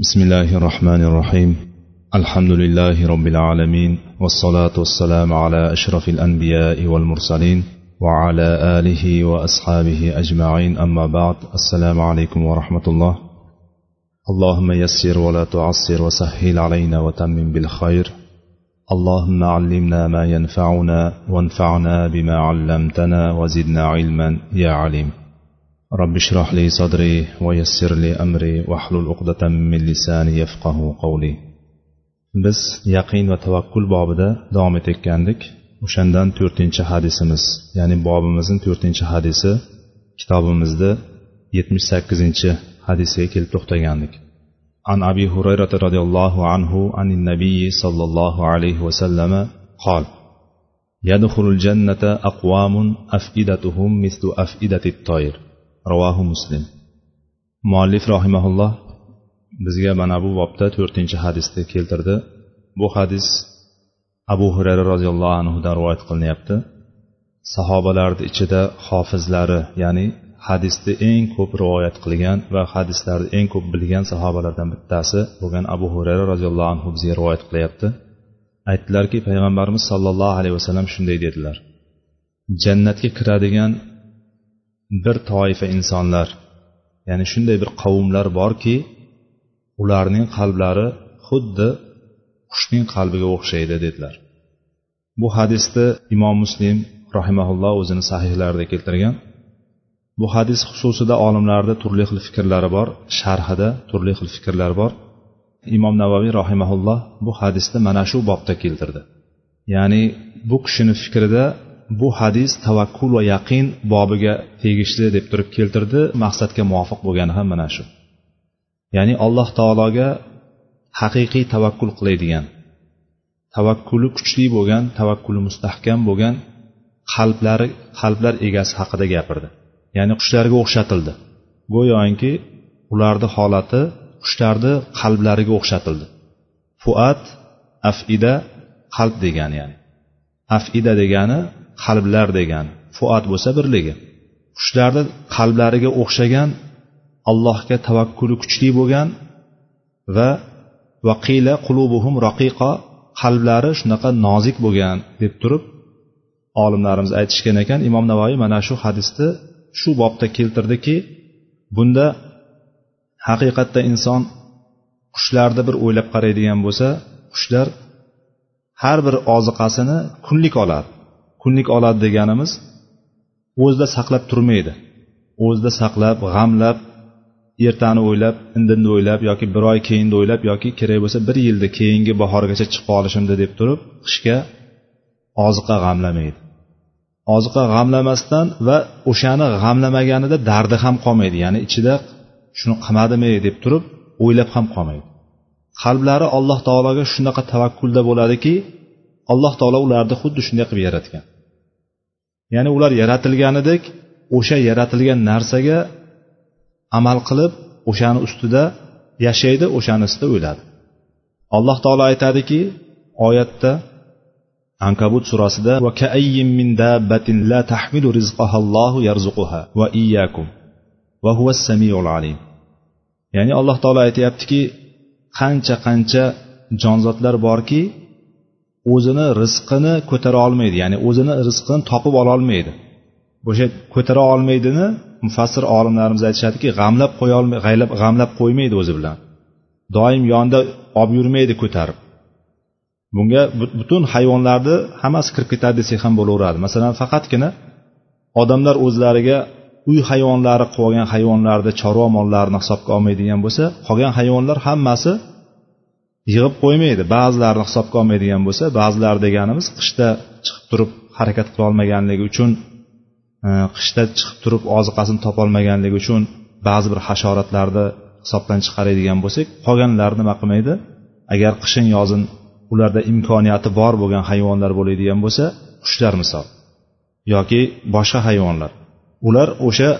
بسم الله الرحمن الرحيم الحمد لله رب العالمين والصلاة والسلام على أشرف الأنبياء والمرسلين وعلى آله وأصحابه أجمعين أما بعد السلام عليكم ورحمة الله اللهم يسر ولا تعسر وسهل علينا وتمم بالخير اللهم علمنا ما ينفعنا وانفعنا بما علمتنا وزدنا علما يا عليم رب اشرح لي صدري ويسر لي أمري واحلل عقدة من لساني يفقه قولي biz yaqin va tavakkul bobida davom etayotgandik o'shandan to'rtinchi hadisimiz ya'ni bobimizni to'rtinchi hadisi kitobimizda yetmish sakkizinchi hadisga kelib to'xtagandik عن أبي هريرة رضي الله عنه عن النبي صلى الله عليه وسلم قال يدخل الجنة أقوام أفئدتهم مثل أفئدة الطير ravohu muslim. Muallif rohimaulloh bizga mana bu bobda to'rtinchi hadisni keltirdi. Bu hadis abu hurayra roziyallohu anhudan rivoyat qilinyapti. Sahobalarni ichida hofizlari ya'ni hadisni eng ko'p rivoyat qilgan va hadislarni eng ko'p bilgan sahobalardan bittasi bo'lgan abu hurayra roziyallohu anhu bizga rivoyat qilyapti. Aytdilarki payg'ambarimiz sollallohu alayhi vasallam shunday dedilar. Jannatga kiradigan bir toifa insonlar. Ya'ni shunday bir qavmlar borki ularning qalblari xuddi qushning qalbiga o'xshaydi dedilar. Bu hadisni imom muslim rahimaulloh o'zini sahihlarida keltirgan. Bu hadis xususida olimlarda turli xil fikrlari bor sharhida turli xil fikrlar bor. Imom navaviy rahimaulloh bu hadisni mana shu bobda keltirdi. Ya'ni bu kishini fikrida bu hadis tavakkul va yaqin bobiga tegishli deb turib keltirdi maqsadga muvofiq bo'lgani ham mana shu. Ya'ni alloh taologa haqiqiy tavakkul qiladigan tavakkuli kuchli bo'lgan tavakkuli mustahkam bo'lgan qalblari qalblar egasi haqida gapirdi. Ya'ni qushlarga o'xshatildi. Go'yoki ularni holati qushlarni qalblariga o'xshatildi. Fuat afida qalb degani ya'ni. Afida degani qalblar degan fuat bo'lsa birligi. Qushlarni qalblariga o'xshagan allohga tavakkuli kuchli bo'lgan va vaqila qulubuhum raqiqa qalblari shunaqa nozik bo'lgan deb turib olimlarimiz aytishgan ekan imom navoiy mana shu hadisni shu bobda keltirdiki bunda haqiqatda inson qushlarni bir o'ylab qaraydigan bo'lsa qushlar har bir oziqasini kunlik oladi kunlik oladi deganimiz o'zida saqlab turmaydi. O'zida saqlab g'amlab ertani o'ylab indinni o'ylab yoki bir oy keyinni o'ylab yoki kerak bo'lsa bir yilda keyingi bahorgacha chiqib olishimdi deb turib qishga oziqa g'amlamaydi. Oziqa g'amlamasdan va o'shani g'amlamaganida dardi ham qolmaydi ya'ni ichida shuni qilmadimi deb turib o'ylab ham qolmaydi. Qalblari alloh taologa shunaqa tavakkulda bo'ladiki alloh taolo ularni xuddi shunday qilib yaratgan. Ya'ni ular yaratilganidek o'sha yaratilgan narsaga amal qilib o'shani ustida yashaydi o'shani ustida o'ladi alloh taolo aytadiki oyatda ankabut surasida va min dabbatin la tahmilu rizqahallohu yarzuquha va iyyakum va huva samiul alim. Ya'ni alloh taolo aytyaptiki qancha qancha jonzotlar borki o'zini rizqini ko'tara olmaydi ya'ni o'zini rizqini topib ololmaydi o'sha ko'tara olmaydini mufassir olimlarimiz aytishadiki g'amlab qo'yolmay g'amlab qo'ymaydi o'zi bilan. Doim yonida olib yurmaydi ko'tarib. Bunga butun hayvonlarni hammasi kirib ketadi desak ham bo'laveradi. Masalan faqatgina odamlar o'zlariga uy hayvonlari qolgan olgan hayvonlarni chorva mollarini hisobga olmaydigan bo'lsa qolgan hayvonlar hammasi yig'ib qo'ymaydi. Ba'zilarini hisobga olmaydigan bo'lsa ba'zilar deganimiz qishda chiqib turib harakat qilolmaganligi uchun e, qishda chiqib turib oziqasini topolmaganligi uchun ba'zi bir hasharotlarni hisobdan chiqaradigan bo'lsak qolganlar nima qilmaydi? Agar qishin yozin ularda imkoniyati bor bo'lgan hayvonlar bo'ladigan bo'lsa qushlar misol yoki boshqa hayvonlar ular o'sha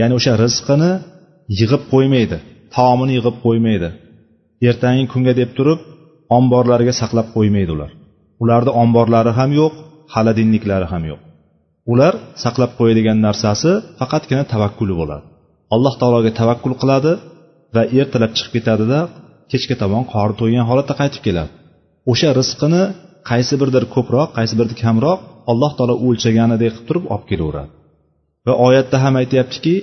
ya'ni o'sha rizqini yig'ib qo'ymaydi taomini yig'ib qo'ymaydi. Ertangi kunga deb turib omborlarga saqlab qo'ymaydi ular ularni omborlari ham yo'q xaladinliklari ham yo'q. Ular saqlab qo'yadigan narsasi faqatgina tavakkuli bo'ladi. Alloh taologa tavakkul qiladi va ertalab chiqib ketadida kechga tomon qorni to'ygan holatda qaytib keladi. O'sha rizqini qaysi biridir ko'proq qaysi biridir kamroq alloh taolo o'lchaganidek qilib turib olib kelaveradi. Va oyatda ham aytyaptiki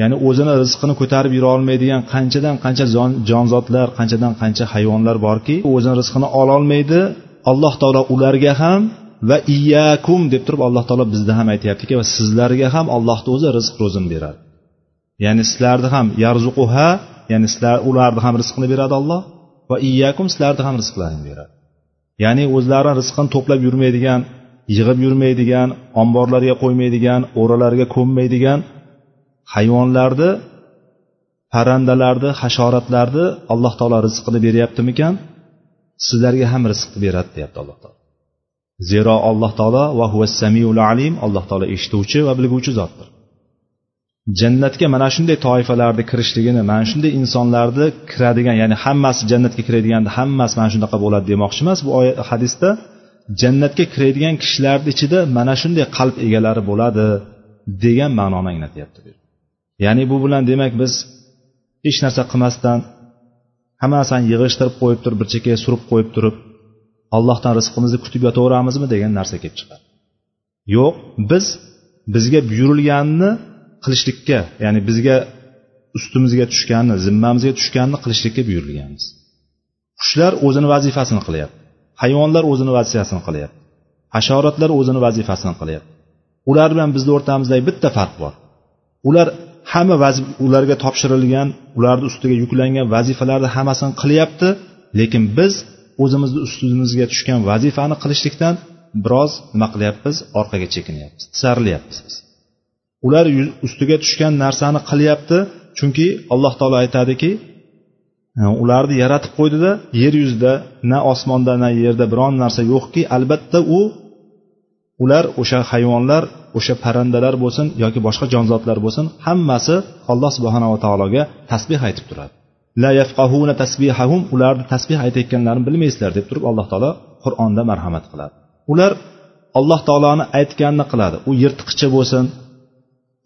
ya'ni o'zini rizqini ko'tarib yura olmaydigan qanchadan qancha jonzotlar qanchadan qancha hayvonlar borki o'zini rizqini ololmaydi alloh taolo ularga ham va iyyakum deb turib alloh taolo bizda ham aytyaptiki va sizlarga ham allohni o'zi rizq ro'zini beradi. Ya'ni sizlarni ham yarzuquha ya'ni sizlar ularni ham rizqini beradi olloh va iyyakum sizlarni ham rizqlarini beradi. Ya'ni o'zlari rizqini to'plab yurmaydigan yig'ib yurmaydigan omborlarga qo'ymaydigan o'ralarga ko'mmaydigan hayvonlarni parrandalarni hasharotlarni alloh taolo rizqini beryaptimikan? Sizlarga ham rizqni beradi deyapti alloh taolo. Zero alloh taolo va samiul alim. Alloh taolo eshituvchi va bilguvchi zotdir. Jannatga mana shunday toifalarni kirishligini mana shunday insonlarni kiradigan ya'ni hammasi jannatga kiradigan hammasi mana shunaqa bo'ladi demoqchi emas bu oyat hadisda jannatga kiradigan kishilarni ichida mana shunday qalb egalari bo'ladi degan ma'noni anglatyapti ya'ni bu bilan demak biz hech narsa qilmasdan hammasini yig'ishtirib qo'yib turib bir chekkaga surib qo'yib turib allohdan rizqimizni kutib yotaveramizmi degan narsa kelib chiqadi. Yo'q biz bizga buyurilganni qilishlikka ya'ni bizga ustimizga tushganni zimmamizga tushganni qilishlikka buyurilganmiz. Qushlar o'zini vazifasini qilyapti. Hayvonlar o'zini vazifasini qilyapti. Hasharotlar o'zini vazifasini qilyapti. Ular bilan bizni o'rtamizdagi bitta farq bor. Ular hamma ularga topshirilgan ularni ustiga yuklangan vazifalarni hammasini qilyapti lekin biz o'zimizni ustimizga tushgan vazifani qilishlikdan biroz nima qilyapmiz? Orqaga chekinyapmiz tisarilyapmiz biz. Ular ustiga tushgan narsani qilyapti chunki alloh taolo aytadiki ularni yaratib qo'ydida yer yuzida na osmonda na yerda biron narsa yo'qki albatta u ular o'sha hayvonlar o'sha parrandalar bo'lsin yoki boshqa jonzotlar bo'lsin hammasi alloh subhanava taologa tasbeh aytib turadi. La yafqahuna tasbihahum ularni tasbeh aytayotganlarini bilmaysizlar deb turib alloh taolo qur'onda marhamat qiladi. Ular alloh taoloni aytganini qiladi. U yirtqichi bo'lsin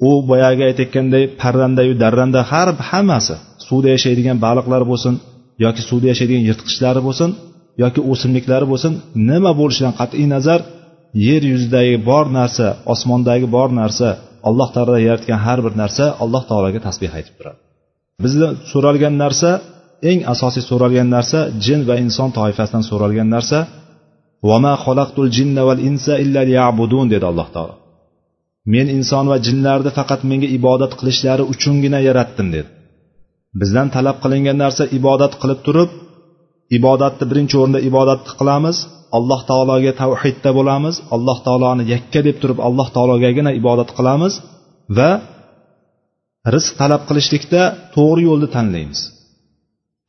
u boyagi aytayotganday parrandayu darranda har hammasi suvda yashaydigan baliqlar bo'lsin yoki suvda yashaydigan yirtqichlari bo'lsin yoki o'simliklari bo'lsin nima bo'lishidan qat'iy nazar yer yuzidagi bor narsa osmondagi bor narsa alloh taolo yaratgan har bir narsa alloh taologa tasbeh aytib turadi. Bizdan so'ralgan narsa eng asosiy so'ralgan narsa jin va inson toifasidan so'ralgan narsa vama xalaqtul jinna val insa illa liya'budun dedi alloh taolo. Men inson va jinlarni faqat menga ibodat qilishlari uchungina yaratdim dedi. Bizdan talab qilingan narsa ibodat qilib turib ibodatni birinchi o'rinda ibodatni qilamiz alloh taologa tavhidda bo'lamiz alloh taoloni yakka deb turib alloh taologagina ibodat qilamiz va rizq talab qilishlikda to'g'ri yo'lni tanlaymiz.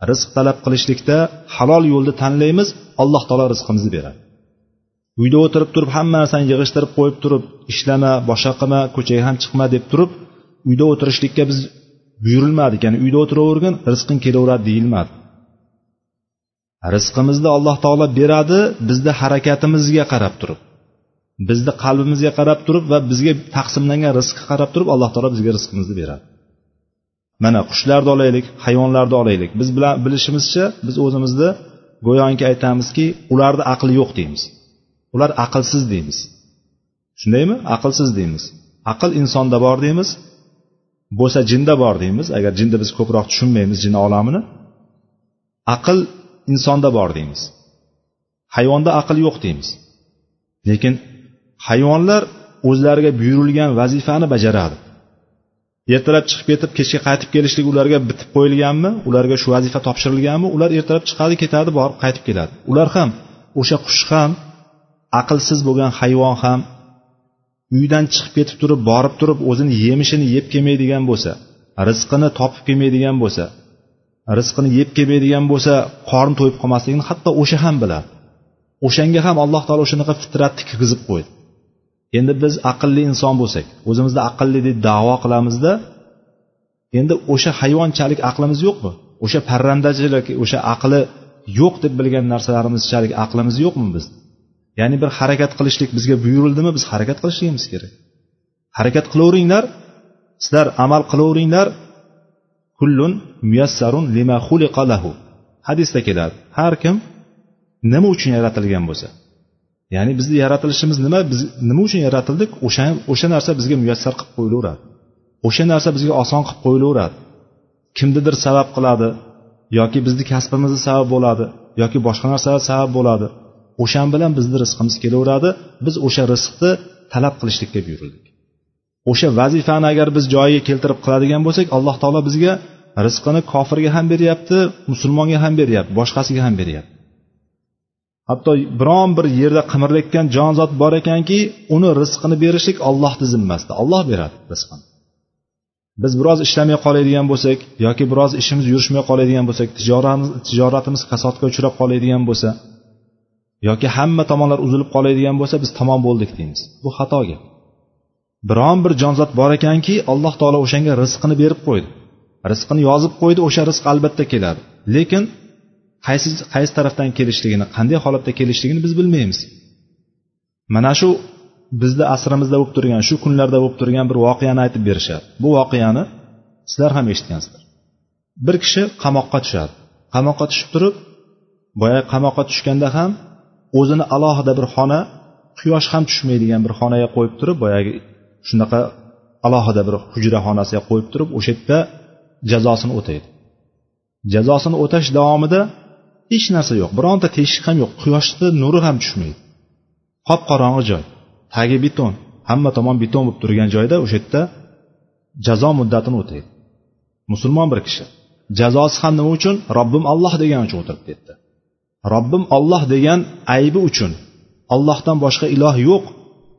Rizq talab qilishlikda halol yo'lni tanlaymiz alloh taolo rizqimizni beradi. Uyda o'tirib turib hamma narsani yig'ishtirib qo'yib turib ishlama boshqa qilma ko'chaga ham chiqma deb turib uyda o'tirishlikka biz buyurilmadik. Ya'ni uyda o'tiravergin rizqing kelaveradi deyilmadi. Rizqimizni alloh taolo beradi bizni harakatimizga qarab turib bizni qalbimizga qarab turib va bizga taqsimlangan rizqqa qarab turib alloh taolo bizga rizqimizni beradi. Mana qushlarni olaylik hayvonlarni olaylik. Biz bilan bilishimizcha biz o'zimizni go'yoki aytamizki ularni aqli yo'q deymiz. Ular aqlsiz deymiz. Shundaymi? Aqlsiz deymiz. Aql insonda bor deymiz. Bo'lsa jinda bor deymiz. Agar jinni biz ko'proq tushunmaymiz jin olamini. Aql insonda bor deymiz. Hayvonda aql yo'q deymiz. Lekin hayvonlar o'zlariga buyurilgan vazifani bajaradi. Ertalab chiqib ketib kechga qaytib kelishlik ularga bitib qo'yilganmi ularga shu vazifa topshirilganmi ular ertalab chiqadi ketadi borib qaytib keladi. Ular ham o'sha qush ham aqlsiz bo'lgan hayvon ham uydan chiqib ketib turib borib turib o'zini yemishini yeb kelmaydigan bo'lsa rizqini topib kelmaydigan bo'lsa rizqini yeb kelmaydigan bo'lsa qorni to'yib qolmasligini hatto o'sha ham biladi o'shanga ham alloh taolo shunaqa fitratni kirgizib qo'ydi. Endi biz aqlli inson bo'lsak o'zimizni aqlli deb davo qilamizda endi o'sha hayvonchalik aqlimiz yo'qmi? O'sha parrandachilik o'sha aqli yo'q deb bilgan narsalarimizchalik aqlimiz yo'qmi biz? Ya'ni bir harakat qilishlik bizga buyurildimi biz harakat qilishligimiz kerak. Harakat qilaveringlar sizlar amal qilaveringlar. Kullun muyassarun lima xuliqa lahu. Hadisda keladi. Har kim nima uchun yaratilgan bo'lsa. Ya'ni bizni yaratilishimiz nima? Biz nima uchun yaratildik? O'sha o'sha narsa bizga muyassar qilib qo'yilaveradi. O'sha narsa bizga oson qilib qo'yilaveradi. Kimnidir sabab qiladi yoki bizni kasbimizni sabab bo'ladi yoki boshqa narsalar sabab bo'ladi. O'shan bilan bizni rizqimiz kelaveradi. Biz o'sha rizqni talab qilishlikka buyurildik o'sha vazifani agar biz joyiga keltirib qiladigan bo'lsak alloh taolo bizga rizqini kofirga ham beryapti musulmonga ham beryapti boshqasiga ham beryapti. Hatto biron bir yerda qimirlayotgan jonzot bor ekanki uni rizqini berishlik ollohni zimmasida. Olloh beradi rizqini. Biz biroz ishlamay qoladigan bo'lsak yoki biroz ishimiz yurishmay qoladigan bo'lsak tijoratimiz tijoratimiz kasodga uchrab qoladigan bo'lsa yoki hamma tomonlar uzilib qoladigan bo'lsa biz tamom bo'ldik deymiz. Bu xato gap. Biron bir jonzot bor ekanki alloh taolo o'shanga rizqini berib qo'ydi. Rizqini yozib qo'ydi o'sha rizq albatta keladi. Lekin qaysi qaysi tarafdan kelishligini qanday holatda kelishligini biz bilmaymiz. Mana shu bizni asrimizda bo'lib turgan shu kunlarda bo'lib turgan bir voqeani aytib berishadi. Bu voqeani sizlar ham eshitgansizlar. Bir kishi qamoqqa tushadi. Qamoqqa tushib turib boyagi qamoqqa tushganda ham o'zini alohida bir xona quyosh ham tushmaydigan bir xonaga qo'yib turib boyagi shunaqa alohida bir hujra xonasiga qo'yib turib o'sha yerda jazosini o'taydi. Jazosini o'tash davomida hech narsa yo'q bironta teshik ham yo'q quyoshni nuri ham tushmaydi. Qop qorong'i joy tagi beton hamma tomon beton bo'lib turgan joyda o'sha yerda jazo muddatini o'taydi. Musulmon bir kishi jazosi ham nima uchun? Robbim alloh degani uchun o'tiribdi yerda robbim olloh degan aybi uchun ollohdan boshqa iloh yo'q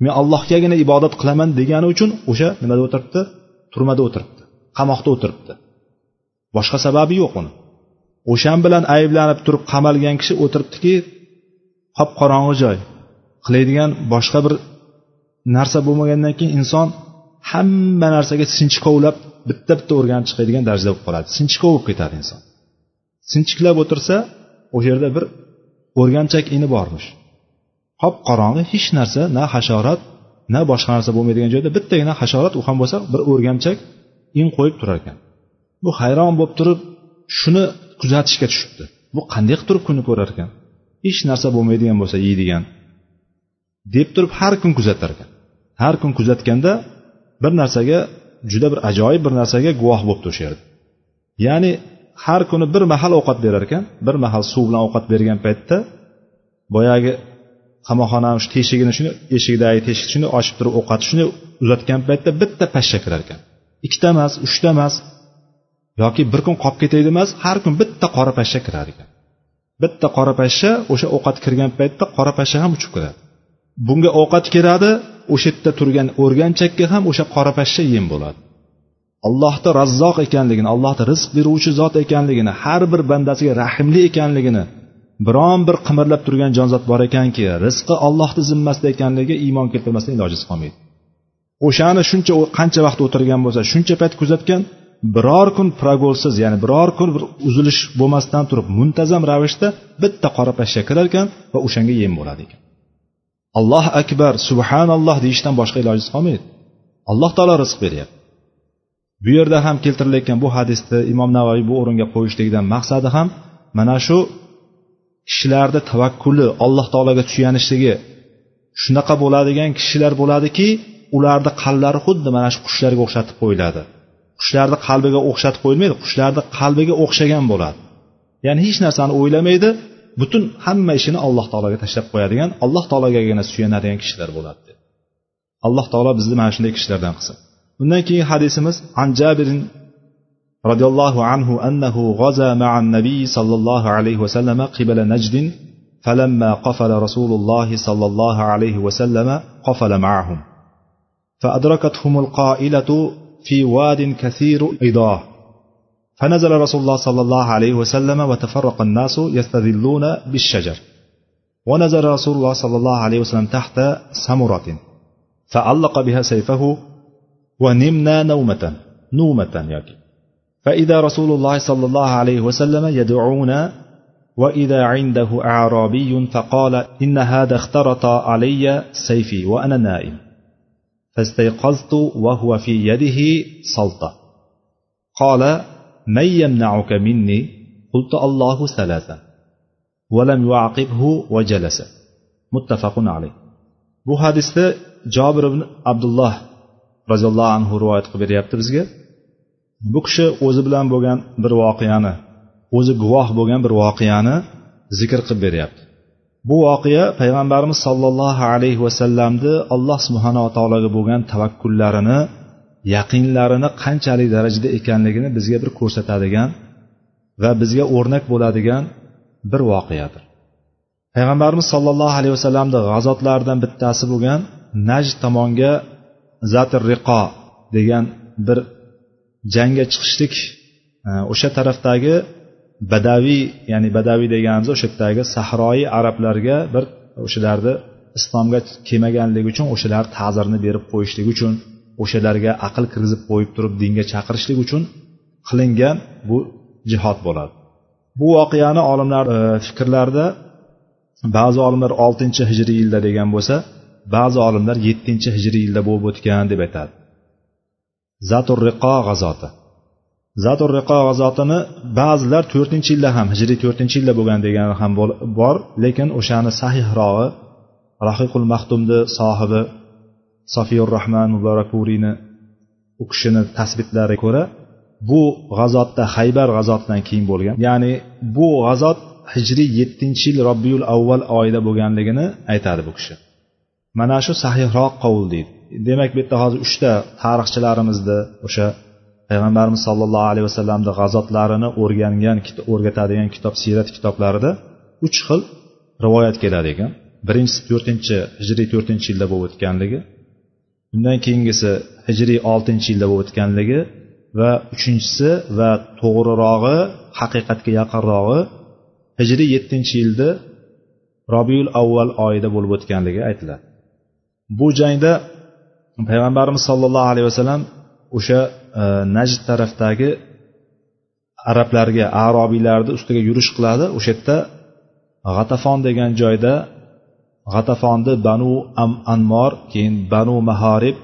men allohgagina ibodat qilaman degani uchun o'sha nimada o'tiribdi? Turmada o'tiribdi qamoqda o'tiribdi. Boshqa sababi yo'q uni. O'shan bilan ayblanib turib qamalgan kishi o'tiribdiki qop qorong'i joy qiladigan boshqa bir narsa bo'lmagandan keyin inson hamma narsaga sinchkovlab bitta bitta o'rganib chiqadigan darajada bo'lib qoladi. Sinchkov bo'lib ketadi inson. Sinchiklab o'tirsa o'sha yerda bir o'rganchak ini bormish. Qop qorong'i hech narsa na hasharot na boshqa narsa bo'lmaydigan joyda bittagina hasharot u ham bo'lsa bir o'rgamchak in qo'yib turar ekan. Bu hayron bo'lib turib shuni kuzatishga tushibdi. Bu qanday qilib turib kuni ko'rar ekan? Hech narsa bo'lmaydigan bo'lsa yeydigan deb turib har kun kuzatar ekan. Har kun kuzatganda bir narsaga juda bir ajoyib bir narsaga guvoh bo'libdi o'sha yerda ya'ni har kuni bir mahal ovqat berar ekan. Bir mahal suv bilan ovqat bergan paytda boyagi qamoqxonani shu teshigini shuni eshigidagi teshik shuni ochib turib ovqat shuni uzatgan paytda bitta pashsha kirar ekan. Ikkita emas uchta emas yoki bir kun qolib ketaydi emas har kun bitta qora pashsha kirar ekan. Bitta qora pashsha o'sha ovqat kirgan paytda qora pashsha ham uchib kiradi. Bunga ovqat kiradi o'sha yerda turgan o'rganchakka ham o'sha qora pashsha yem bo'ladi. Allohni razzoq ekanligini allohni rizq beruvchi zot ekanligini har bir bandasiga rahmli ekanligini biron bir qimirlab turgan jonzot bor ekanki rizqi allohni zimmasida ekanligiga iymon keltirmasdan iloji qolmaydi. O'shani shuncha qancha vaqt o'tirgan bo'lsa shuncha payt kuzatgan biror kun progolsiz ya'ni biror kun bir uzilish bo'lmasdan turib muntazam ravishda bitta qora pashsha kirar ekan va o'shanga yem bo'ladi ekan. Alloh akbar subhanalloh deyishdan boshqa iloji qolmaydi. Alloh taolo rizq beryapti. Bu yerda ham keltirilayotgan bu hadisni imom navoiy bu o'ringa qo'yishligidan maqsadi ham mana shu kishilarni tavakkuli alloh taologa suyanishligi shunaqa bo'ladigan kishilar bo'ladiki ularni qalblari xuddi mana shu qushlarga o'xshatib qo'yiladi. Qushlarni qalbiga o'xshatib qo'yilmaydi qushlarni qalbiga o'xshagan bo'ladi. Ya'ni hech narsani o'ylamaydi butun hamma ishini alloh taologa tashlab qo'yadigan alloh taologagina suyanadigan kishilar bo'ladi. Alloh taolo bizni mana shunday kishilardan qilsin. Undan keyingi hadisimiz an jabirin roziyallohu anhu annahu g'aza ma'an nabiy sollallohu alayhi vasallam qibala najdin فلما قفل رسول الله صلى الله عليه وسلم قفل معهم فأدركتهم القائلة في واد كثير إضاه فنزل رسول الله صلى الله عليه وسلم وتفرق الناس يستذلون بالشجر ونزل رسول الله صلى الله عليه وسلم تحت سمرة فعلق بها سيفه ونمنا نومة نومة يكي فإذا رسول الله صلى الله عليه وسلم يدعونا وإذا عنده أعرابي فقال إن هذا اخترط علي سيفي وأنا نائم. فاستيقظت وهو في يده سلطة. قال من يمنعك مني؟ قلت الله ثلاثة. ولم يعقبه وجلس. متفق عليه. Bu hadisda jobir ibn abdulloh roziyallohu anhu rivoyat qilib beryapti bizga. Bu kishi o'zi bilan bo'lgan bir voqeani o'zi guvoh bo'lgan bir voqeani zikr qilib beryapti. Bu voqea payg'ambarimiz sollallohu alayhi vasallamni alloh subhanava taologa bo'lgan tavakkullarini yaqinlarini qanchalik darajada ekanligini bizga bir ko'rsatadigan va bizga o'rnak bo'ladigan bir voqeadir. Payg'ambarimiz sollallohu alayhi vasallamni g'azotlaridan bittasi bo'lgan najd tomonga zatir riqo degan bir jangga chiqishlik e, o'sha tarafdagi badaviy ya'ni badaviy deganimiz o'sha yerdagi sahroyi arablarga bir o'shalarni islomga kelmaganligi uchun o'shalar ta'zirini berib qo'yishlik uchun o'shalarga aql kirgizib qo'yib turib dinga chaqirishlik uchun qilingan bu jihod bo'ladi. Bu voqeani olimlar e, fikrlarida ba'zi olimlar oltinchi hijriy yilda degan bo'lsa ba'zi olimlar yettinchi hijriy yilda bo'lib o'tgan deb aytadi. Zatur riqo g'azoti. Zatur riqo g'azotini ba'zilar to'rtinchi yilda ham hijriy to'rtinchi yilda bo'lgan degani ham bor lekin o'shani sahihrog'i rahiqul maxtumni sohibi sofiyur rahman muborakuriyni u kishini tasbitlariga ko'ra bu g'azotda haybar g'azotidan keyin bo'lgan. Ya'ni bu g'azot hijriy yettinchi yil robbiyul avval oyida bo'lganligini aytadi bu kishi. Mana shu sahihroq qovul deydi. Demak bu yerda hozir uchta tarixchilarimizni o'sha payg'ambarimiz sollallohu alayhi vasallamni g'azotlarini o'rgangan o'rgatadigan kitob siyrat kitoblarida uch xil rivoyat kelar ekan. Birinchisi to'rtinchi hijriy to'rtinchi yilda bo'lib o'tganligi undan keyingisi hijriy oltinchi yilda bo'lib o'tganligi va uchinchisi va to'g'rirog'i haqiqatga yaqinrog'i hijriy yettinchi yilda robiul avval oyida bo'lib o'tganligi aytiladi. Bu jangda payg'ambarimiz sollallohu alayhi vasallam o'sha e, najd tarafdagi arablarga arobiylarni ustiga yurish qiladi. O'sha yerda g'atafon degan joyda g'atafonni banu am anmor keyin banu mahorib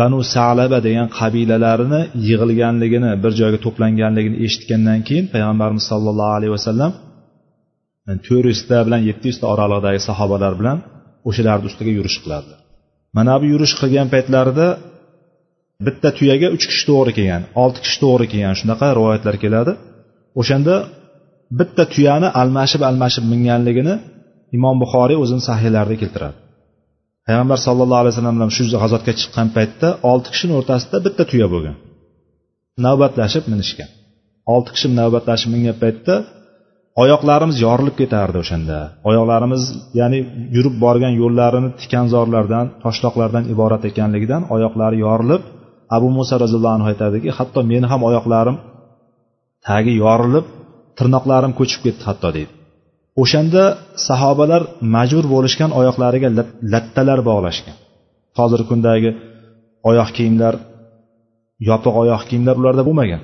banu salaba degan qabilalarini yig'ilganligini bir joyga to'planganligini eshitgandan keyin payg'ambarimiz sollallohu alayhi vasallam to'rt yuzta bilan yetti yuzta oralig'idagi sahobalar bilan o'shalarni ustiga yurish qiladi. Mana bu yurish qilgan paytlarida bitta tuyaga uch kishi to'g'ri kelgan olti kishi to'g'ri kelgan. Shunaqa rivoyatlar keladi. O'shanda bitta tuyani almashib almashib minganligini imom buxoriy o'zini sahiylarida keltiradi. Payg'ambar sallallohu alayhi vasallam bilan shu g'azotga chiqqan paytda olti kishini o'rtasida bitta tuya bo'lgan. Navbatlashib minishgan. Olti kishi navbatlashib mingan paytda oyoqlarimiz yorilib ketardi o'shanda. Oyoqlarimiz ya'ni yurib borgan yo'llarini tikanzorlardan toshloqlardan iborat ekanligidan oyoqlari yorilib abu muso roziyallohu anhu aytadiki hatto meni ham oyoqlarim tagi yorilib tirnoqlarim ko'chib ketdi hatto deydi. O'shanda sahobalar majbur bo'lishgan oyoqlariga lattalar bog'lashgan. Hozirgi kundagi oyoq kiyimlar yopiq oyoq kiyimlar ularda bo'lmagan.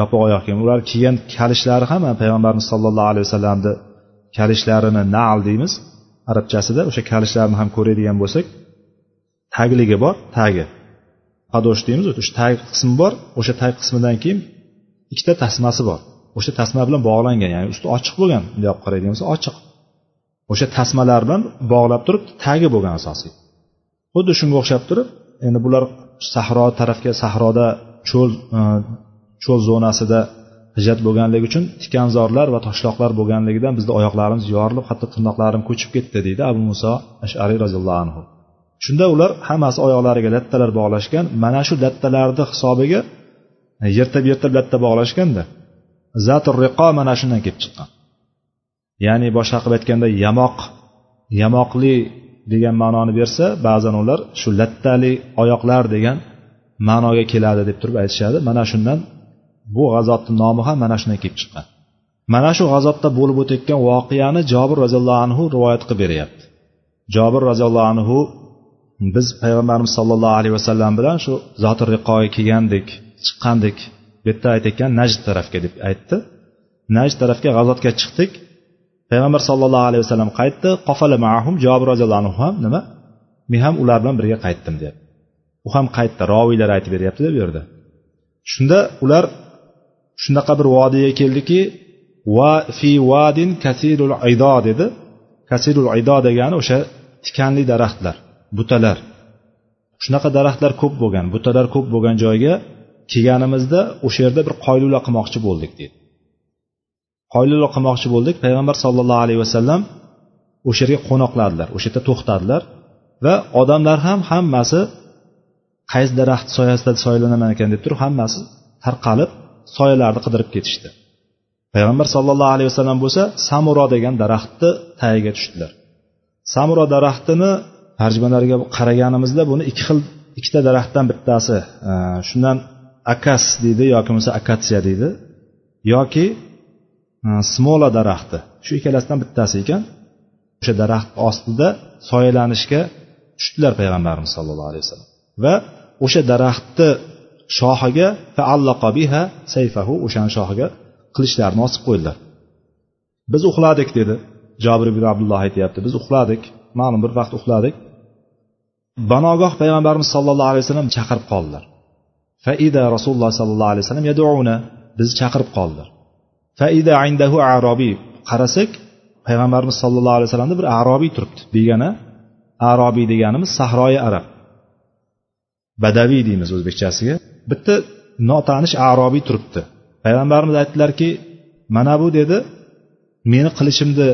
Yopiq oyoq kiyim ular kiygan kalishlari ham payg'ambarimiz sollallohu alayhi vasallamni kalishlarini nal deymiz. Arabchasida o'sha kalishlarni ham ko'radigan bo'lsak tagligi bor tagi. Padosh deymiz o'sha tag qismi bor o'sha tag qismidan keyin ikkita tasmasi bor. O'sha tasma bilan bog'langan ya'ni usti ochiq bo'lgan bunday olib qaraydigan bo'lsa ochiq. O'sha tasmalar bilan bog'lab turib tagi bo'lgan asosiy xuddi shunga o'xshab turib endi bular sahro tarafga sahroda cho'l e, cho'l zonasida hijrat bo'lganligi uchun tikanzorlar va toshloqlar bo'lganligidan bizni oyoqlarimiz yorilib hatto tirnoqlarim ko'chib ketdi deydi abu muso ashariy roziyallohu anhu. Shunda ular hammasi oyoqlariga lattalar bog'lashgan mana shu lattalarni hisobiga e, yirtib yirtib latta bog'lashganda zatur riqo mana shundan kelib chiqqan. Ya'ni boshqa qilib aytganda yamoq yamoqli degan ma'noni bersa ba'zan ular shu lattali oyoqlar degan ma'noga keladi deb turib aytishadi. Mana shundan bu g'azotni nomi ham mana shundan kelib chiqqan. Mana shu g'azotda bo'lib o'tayotgan voqeani jobir roziyallohu anhu rivoyat qilib beryapti. Jobir roziyallohu anhu biz payg'ambarimiz sollallohu alayhi vasallam bilan shu zoti riqoga kelgandik chiqqandik bu yerda aytayotgan najd tarafga deb aytdi. Najd tarafga g'azotga chiqdik. Payg'ambar sollallohu alayhi vasallam qaytdi. Qofala mahum jobir roziyallohu anhu ham nima? Men ham ular bilan birga qaytdim deyapti u ham qaytdi roviylar aytib beryaptida bu yerda. Shunda ular shunaqa bir vodiyga keldiki va fi vadin kasirul ido dedi. Kasirul ido degani o'sha tikanli daraxtlar butalar. Shunaqa daraxtlar ko'p bo'lgan butalar ko'p bo'lgan joyga kelganimizda o'sha yerda bir qoylula qilmoqchi bo'ldik deydi qoylula qilmoqchi bo'ldik payg'ambar sollallohu alayhi vasallam o'sha yerga qo'noqladilar o'sha yerda to'xtadilar va odamlar ham hammasi qaysi daraxt soyasida soyalanaman ekan deb turib hammasi tarqalib soyalarni qidirib ketishdi. Payg'ambar sollallohu alayhi vasallam bo'lsa samuro degan daraxtni tagiga tushdilar. Samuro daraxtini tarjimalariga qaraganimizda buni ikki xil ikkita daraxtdan bittasi e, shundan akas deydi yoki bo'lmasa akatsiya deydi yoki e, smola daraxti. Shu ikkalasidan bittasi ekan. O'sha daraxt ostida soyalanishga tushdilar payg'ambarimiz sollallohu alayhi vasallam. Va o'sha daraxtni shoxiga biha sayfahu o'shani shoxiga qilichlarini osib qo'ydilar. Biz uxladik dedi jobir ibn abdulloh aytyapti. Biz uxladik ma'lum bir vaqt uxladik. Banogoh payg'ambarimiz sollallohu alayhi vasallam chaqirib qoldilar. Faida rasululloh sollallohu alayhi vasallam yaduuna bizni chaqirib qoldilar. Faida indahu arobiy qarasak payg'ambarimiz sollallohu alayhi vasallamda bir arobiy turibdi. Begona arobiy deganimiz sahroyi arab. Badaviy deymiz o'zbekchasiga. Bitta notanish arobiy turibdi. Payg'ambarimiz aytdilarki mana bu dedi meni qilichimni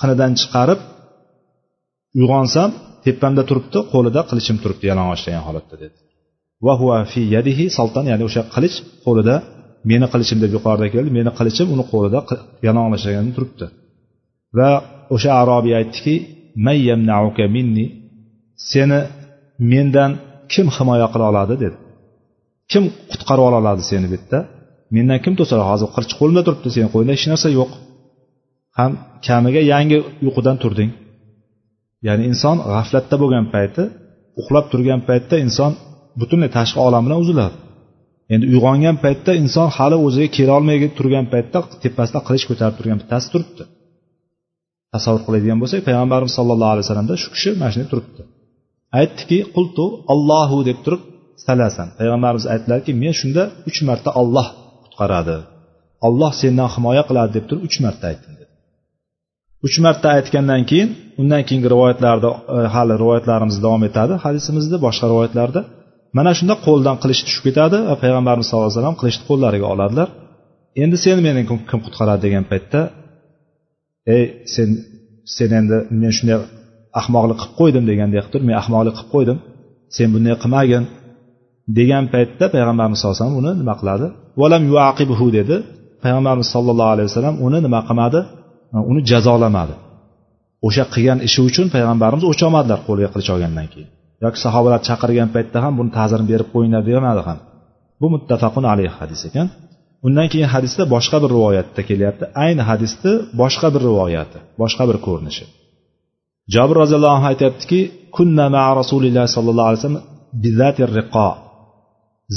qinidan chiqarib uyg'onsam tepamda turibdi qo'lida qilichim turibdi yalang'ochlagan holatda dedi. Va huva fi yadihi saltan ya'ni o'sha qilich qo'lida meni qilichim deb yuqorida keldi meni qilichim uni qo'lida yalang'ochlagan turibdi. Va o'sha arobiy aytdiki minni seni mendan kim himoya qila oladi? dedi. Kim qutqarib ola oladi seni bu yerda? Mendan kim to'sadi? Hozir qirchi qo'limda turibdi seni qo'lingda hech narsa yo'q. Ham kamiga yangi uyqudan turding. Ya'ni inson g'aflatda bo'lgan payti uxlab turgan paytda inson butunlay tashqi olam bilan uziladi endi uyg'ongan paytda inson hali o'ziga kelolmay turgan paytda tepasida qilich ko'tarib turgan bittasi turibdi. Tasavvur qiladigan bo'lsak payg'ambarimiz sollallohu alayhi vasallamda shu kishi mana shunday turibdi. Aytdiki qultu allohu deb turib salasan. Payg'ambarimiz aytdilarki men shunda uch marta olloh qutqaradi. Olloh sendan himoya qiladi deb turib uch marta aytdim dedi. Uch marta aytgandan keyin undan keyingi rivoyatlarda e, hali rivoyatlarimiz davom etadi hadisimizda boshqa rivoyatlarda mana shunda qo'ldan qilich tushib ketadi va payg'ambarimiz sallallohu alayhi vasallam qilichni qo'llariga oladilar. Endi seni meni kim qutqaradi? degan paytda ey sen sen endi men shunday ahmoqlik qilib qo'ydim degandek qilib turib men ahmoqlik qilib qo'ydim. Sen bunday qilmagin. Degan paytda payg'ambarimiz sallallohu alayhi vasallam uni nima qiladi? Valam yuaqibhu dedi. Payg'ambarimiz sollallohu alayhi vasallam uni nima qilmadi? Uni jazolamadi. O'sha qilgan ishi uchun payg'ambarimiz o'ch olmadilar qo'liga qilich olgandan keyin. Yoki sahobalar chaqirgan paytda ham buni ta'zirini berib qo'yinglar demadi ham. Bu muttafaqun alayhi hadis ekan. Undan keyin hadisda boshqa bir rivoyatda kelyapti. Ayni hadisni boshqa bir rivoyati boshqa bir ko'rinishi. Jobir roziyallohu anhu aytyaptiki kunna ma rasulilloh sollallohu alayhi vasallam bizatir riqo.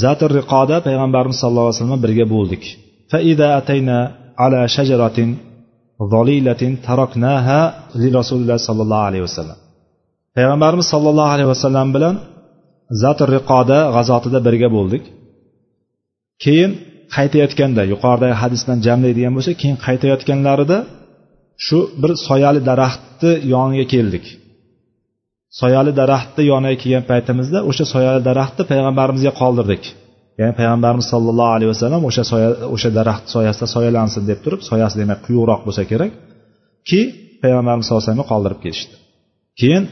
Zatir riqoda payg'ambarimiz sallallohu alayhi vasallam birga bo'ldik. Faida atayna ala shajaratin zolilatin taraknaha li rasulilloh sollallohu alayhi vasallam. Payg'ambarimiz sollallohu alayhi vasallam bilan zatir riqoda g'azotida birga bo'ldik. Keyin qaytayotganda yuqoridagi hadisdan jamlaydigan bo'lsak keyin qaytayotganlarida shu bir soyali daraxtni yoniga keldik. Soyali daraxtni yoniga kelgan paytimizda o'sha soyali daraxtni payg'ambarimizga qoldirdik. Ya'ni payg'ambarimiz sollallohu alayhi vasallam o'sha soya o'sha daraxt soyasida soyalansin deb turib soyasi demak quyuqroq bo'lsa kerak ki payg'ambarimiz sallallohu alayhi vasallamga qoldirib ketishdi. Keyin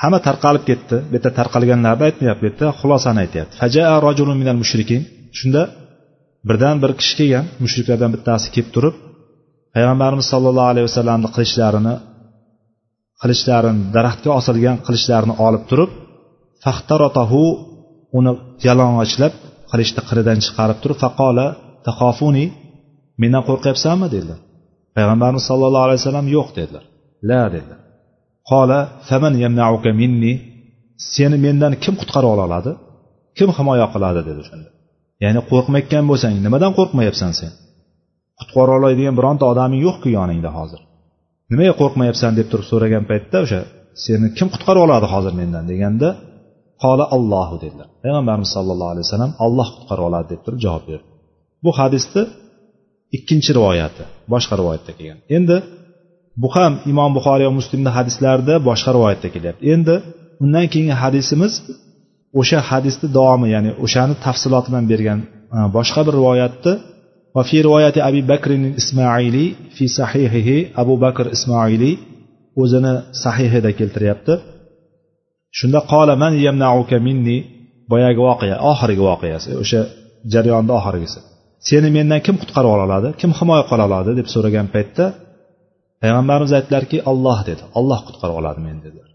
hamma tarqalib ketdi. Bu yerda tarqalganlarni aytmayapti bu yerda xulosani aytyapti. Shunda birdan bir kishi kelgan. Mushriklardan bittasi kelib turib payg'ambarimiz sollallohu alayhi vasallamni qilichlarini qilichlarini daraxtga osilgan qilichlarini olib turib faxtarotahu uni yalang'ochlab qilichni qiridan chiqarib turib faqola taxofuni mendan qo'rqyapsanmi? dedilar. Payg'ambarimiz sollallohu alayhi vasallam yo'q dedilar. La dedilar. Qola faman yamnauka minni seni mendan kim qutqara ola oladi? Kim himoya qiladi? dedi o'shanda ya'ni qo'rqmayotgan bo'lsang nimadan qo'rqmayapsan sen? Qutqara oladigan bironta odaming yo'qku yoningda hozir. Nimaga qo'rqmayapsan deb turib so'ragan paytda o'sha seni kim qutqarib oladi hozir mendan deganda qola allohu dedilar. Payg'ambarimiz sallallohu alayhi vasallam olloh qutqarib oladi deb turib javob berdi. Bu hadisni ikkinchi rivoyati boshqa rivoyatda kelgan. Endi bu ham imom buxoriy va muslimni hadislarida boshqa rivoyatda kelyapti. Endi undan keyingi hadisimiz o'sha hadisni davomi ya'ni o'shani tafsiloti bilan bergan e, boshqa bir rivoyatni va fi أبي abi bakr في fi sahihihi abu bakr ismoiliy o'zini sahihida keltiryapti. Shunda qola man yamnauka minni? Boyagi voqea oxirgi voqeasi o'sha jarayonni oxirgisi. Seni mendan kim qutqarib ola oladi? Kim himoya qila oladi? deb so'ragan paytda payg'ambarimiz aytdilarki olloh dedi olloh qutqarib oladi meni dedilar.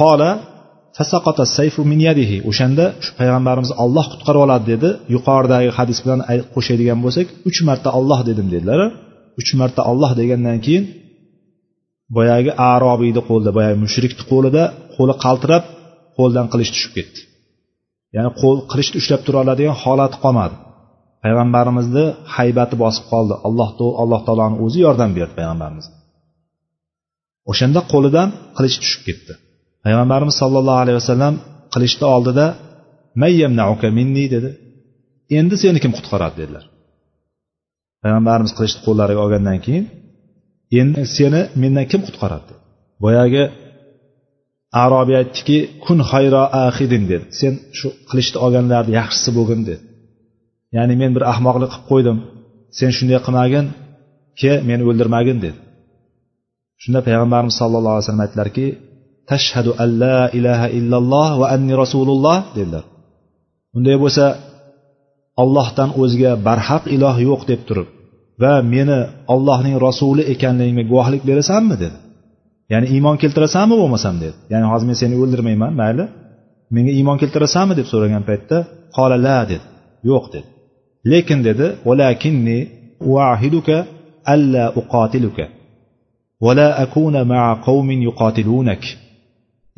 Qola fasaqata sayfu min yadihi. O'shanda shu payg'ambarimiz olloh qutqarib oladi dedi. Yuqoridagi hadis bilan qo'shadigan bo'lsak uch marta olloh dedim dedilar. Uch marta olloh degandan keyin boyagi arobiyni qo'lida boyagi mushrikni qo'lida qo'li qaltirab qo'ldan qilich tushib ketdi. Ya'ni qo'l qilichni ushlab tura oladigan holati qolmadi. Payg'ambarimizni haybati bosib qoldi. Alloh alloh taoloni o'zi yordam berdi payg'ambarimizga o'shanda qo'lidan qilich tushib ketdi. Payg'ambarimiz sollallohu alayhi vasallam qilishni oldida mayyamnauka minni dedi. Endi seni kim qutqaradi? dedilar. Payg'ambarimiz qilichni qo'llariga olgandan keyin endi seni mendan kim qutqaradi? Boyagi arobiy aytdiki kun hayro ahidin dedi. Sen shu qilichni olganlarni yaxshisi bo'lgin dedi. Ya'ni men bir ahmoqlik qilib qo'ydim. Sen shunday qilmagin ke meni o'ldirmagin dedi. Shunda payg'ambarimiz sallallohu alayhi vasallam aytdilarki tashhadu an la ilaha illalloh va anni rasululloh dedilar. Unday bo'lsa ollohdan o'zga barhaq iloh yo'q deb turib va meni ollohning rasuli ekanligimga guvohlik berasanmi dedi. Ya'ni iymon keltirasanmi bo'lmasam dedi. Ya'ni hozir men seni o'ldirmayman mayli. Menga iymon keltirasanmi deb so'ragan paytda qola la dedi. Yo'q dedi. Lekin dedi valakinni uahiduka alla uqatiluka vala akuna maa qavmin yuqatilunak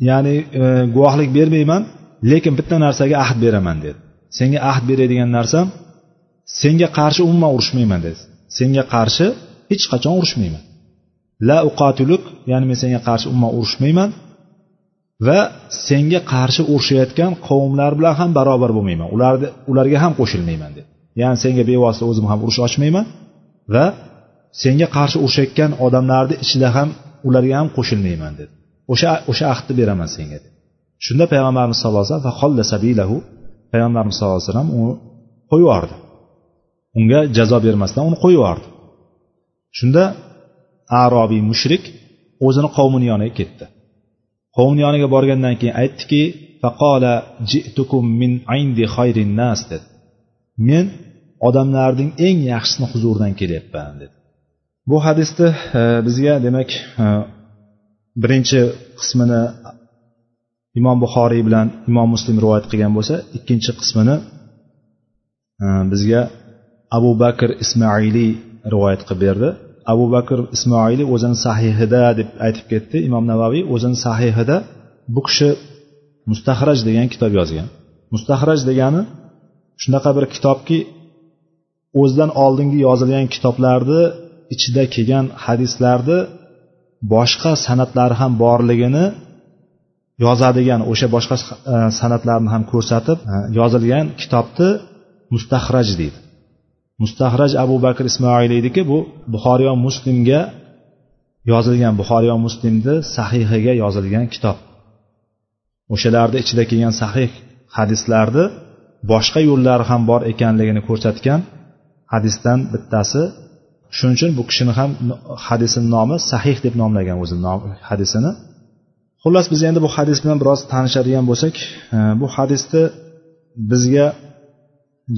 ya'ni e, guvohlik bermayman lekin bitta narsaga ahd beraman dedi. Senga ahd beradigan narsam senga qarshi umuman urushmayman dedi. Senga qarshi hech qachon urushmayman. La uqatuluk ya'ni men senga qarshi umuman urushmayman va senga qarshi urushayotgan qavmlar bilan ham barobar bo'lmayman. Ularni ularga ham qo'shilmayman dedi. Ya'ni senga bevosita o'zim ham urush ochmayman va senga qarshi urushayotgan odamlarni ichida ham ularga ham qo'shilmayman dedi. O'sha o'sha ahdni beraman senga deb shunda payg'ambarimiz sallallohu alayhi vasallam payg'ambarimiz sallallohu alayhi vasallam uni qo'yib yubordi unga jazo bermasdan uni qo'yib yubordi shunda arobiy mushrik o'zini qavmini yoniga ketdi. Qavmini yoniga borgandan keyin aytdiki faqola jitukum min indi xayrin nas dedi. Men odamlarning eng yaxshisini huzuridan kelyapman dedi. Bu hadisni e, bizga demak e, birinchi qismini imom buxoriy bilan imom muslim rivoyat qilgan bo'lsa ikkinchi qismini e, bizga abu bakr ismoiliy rivoyat qilib berdi. Abu bakr ismoiliy o'zini sahihida deb aytib ketdi. Imom navaviy o'zini sahihida bu kishi mustahraj degan kitob yozgan. Mustahraj degani shunaqa bir kitobki o'zidan oldingi yozilgan kitoblarni ichida kelgan hadislarni boshqa sanatlari ham borligini yozadigan o'sha boshqa e, sanatlarni ham ko'rsatib e, yozilgan kitobni mustahraj deydi. Mustahraj abu bakr ismoiliydiki bu buxoriy muslimga yozilgan buxoriy muslimni sahihiga yozilgan kitob. O'shalarni ichida kelgan sahih hadislarni boshqa yo'llari ham bor ekanligini ko'rsatgan hadisdan bittasi shuning uchun bu kishini ham hadisini nomi sahih deb nomlagan o'zi hadisini. Xullas biz endi bu hadis bilan biroz tanishadigan bo'lsak e, bu hadisni bizga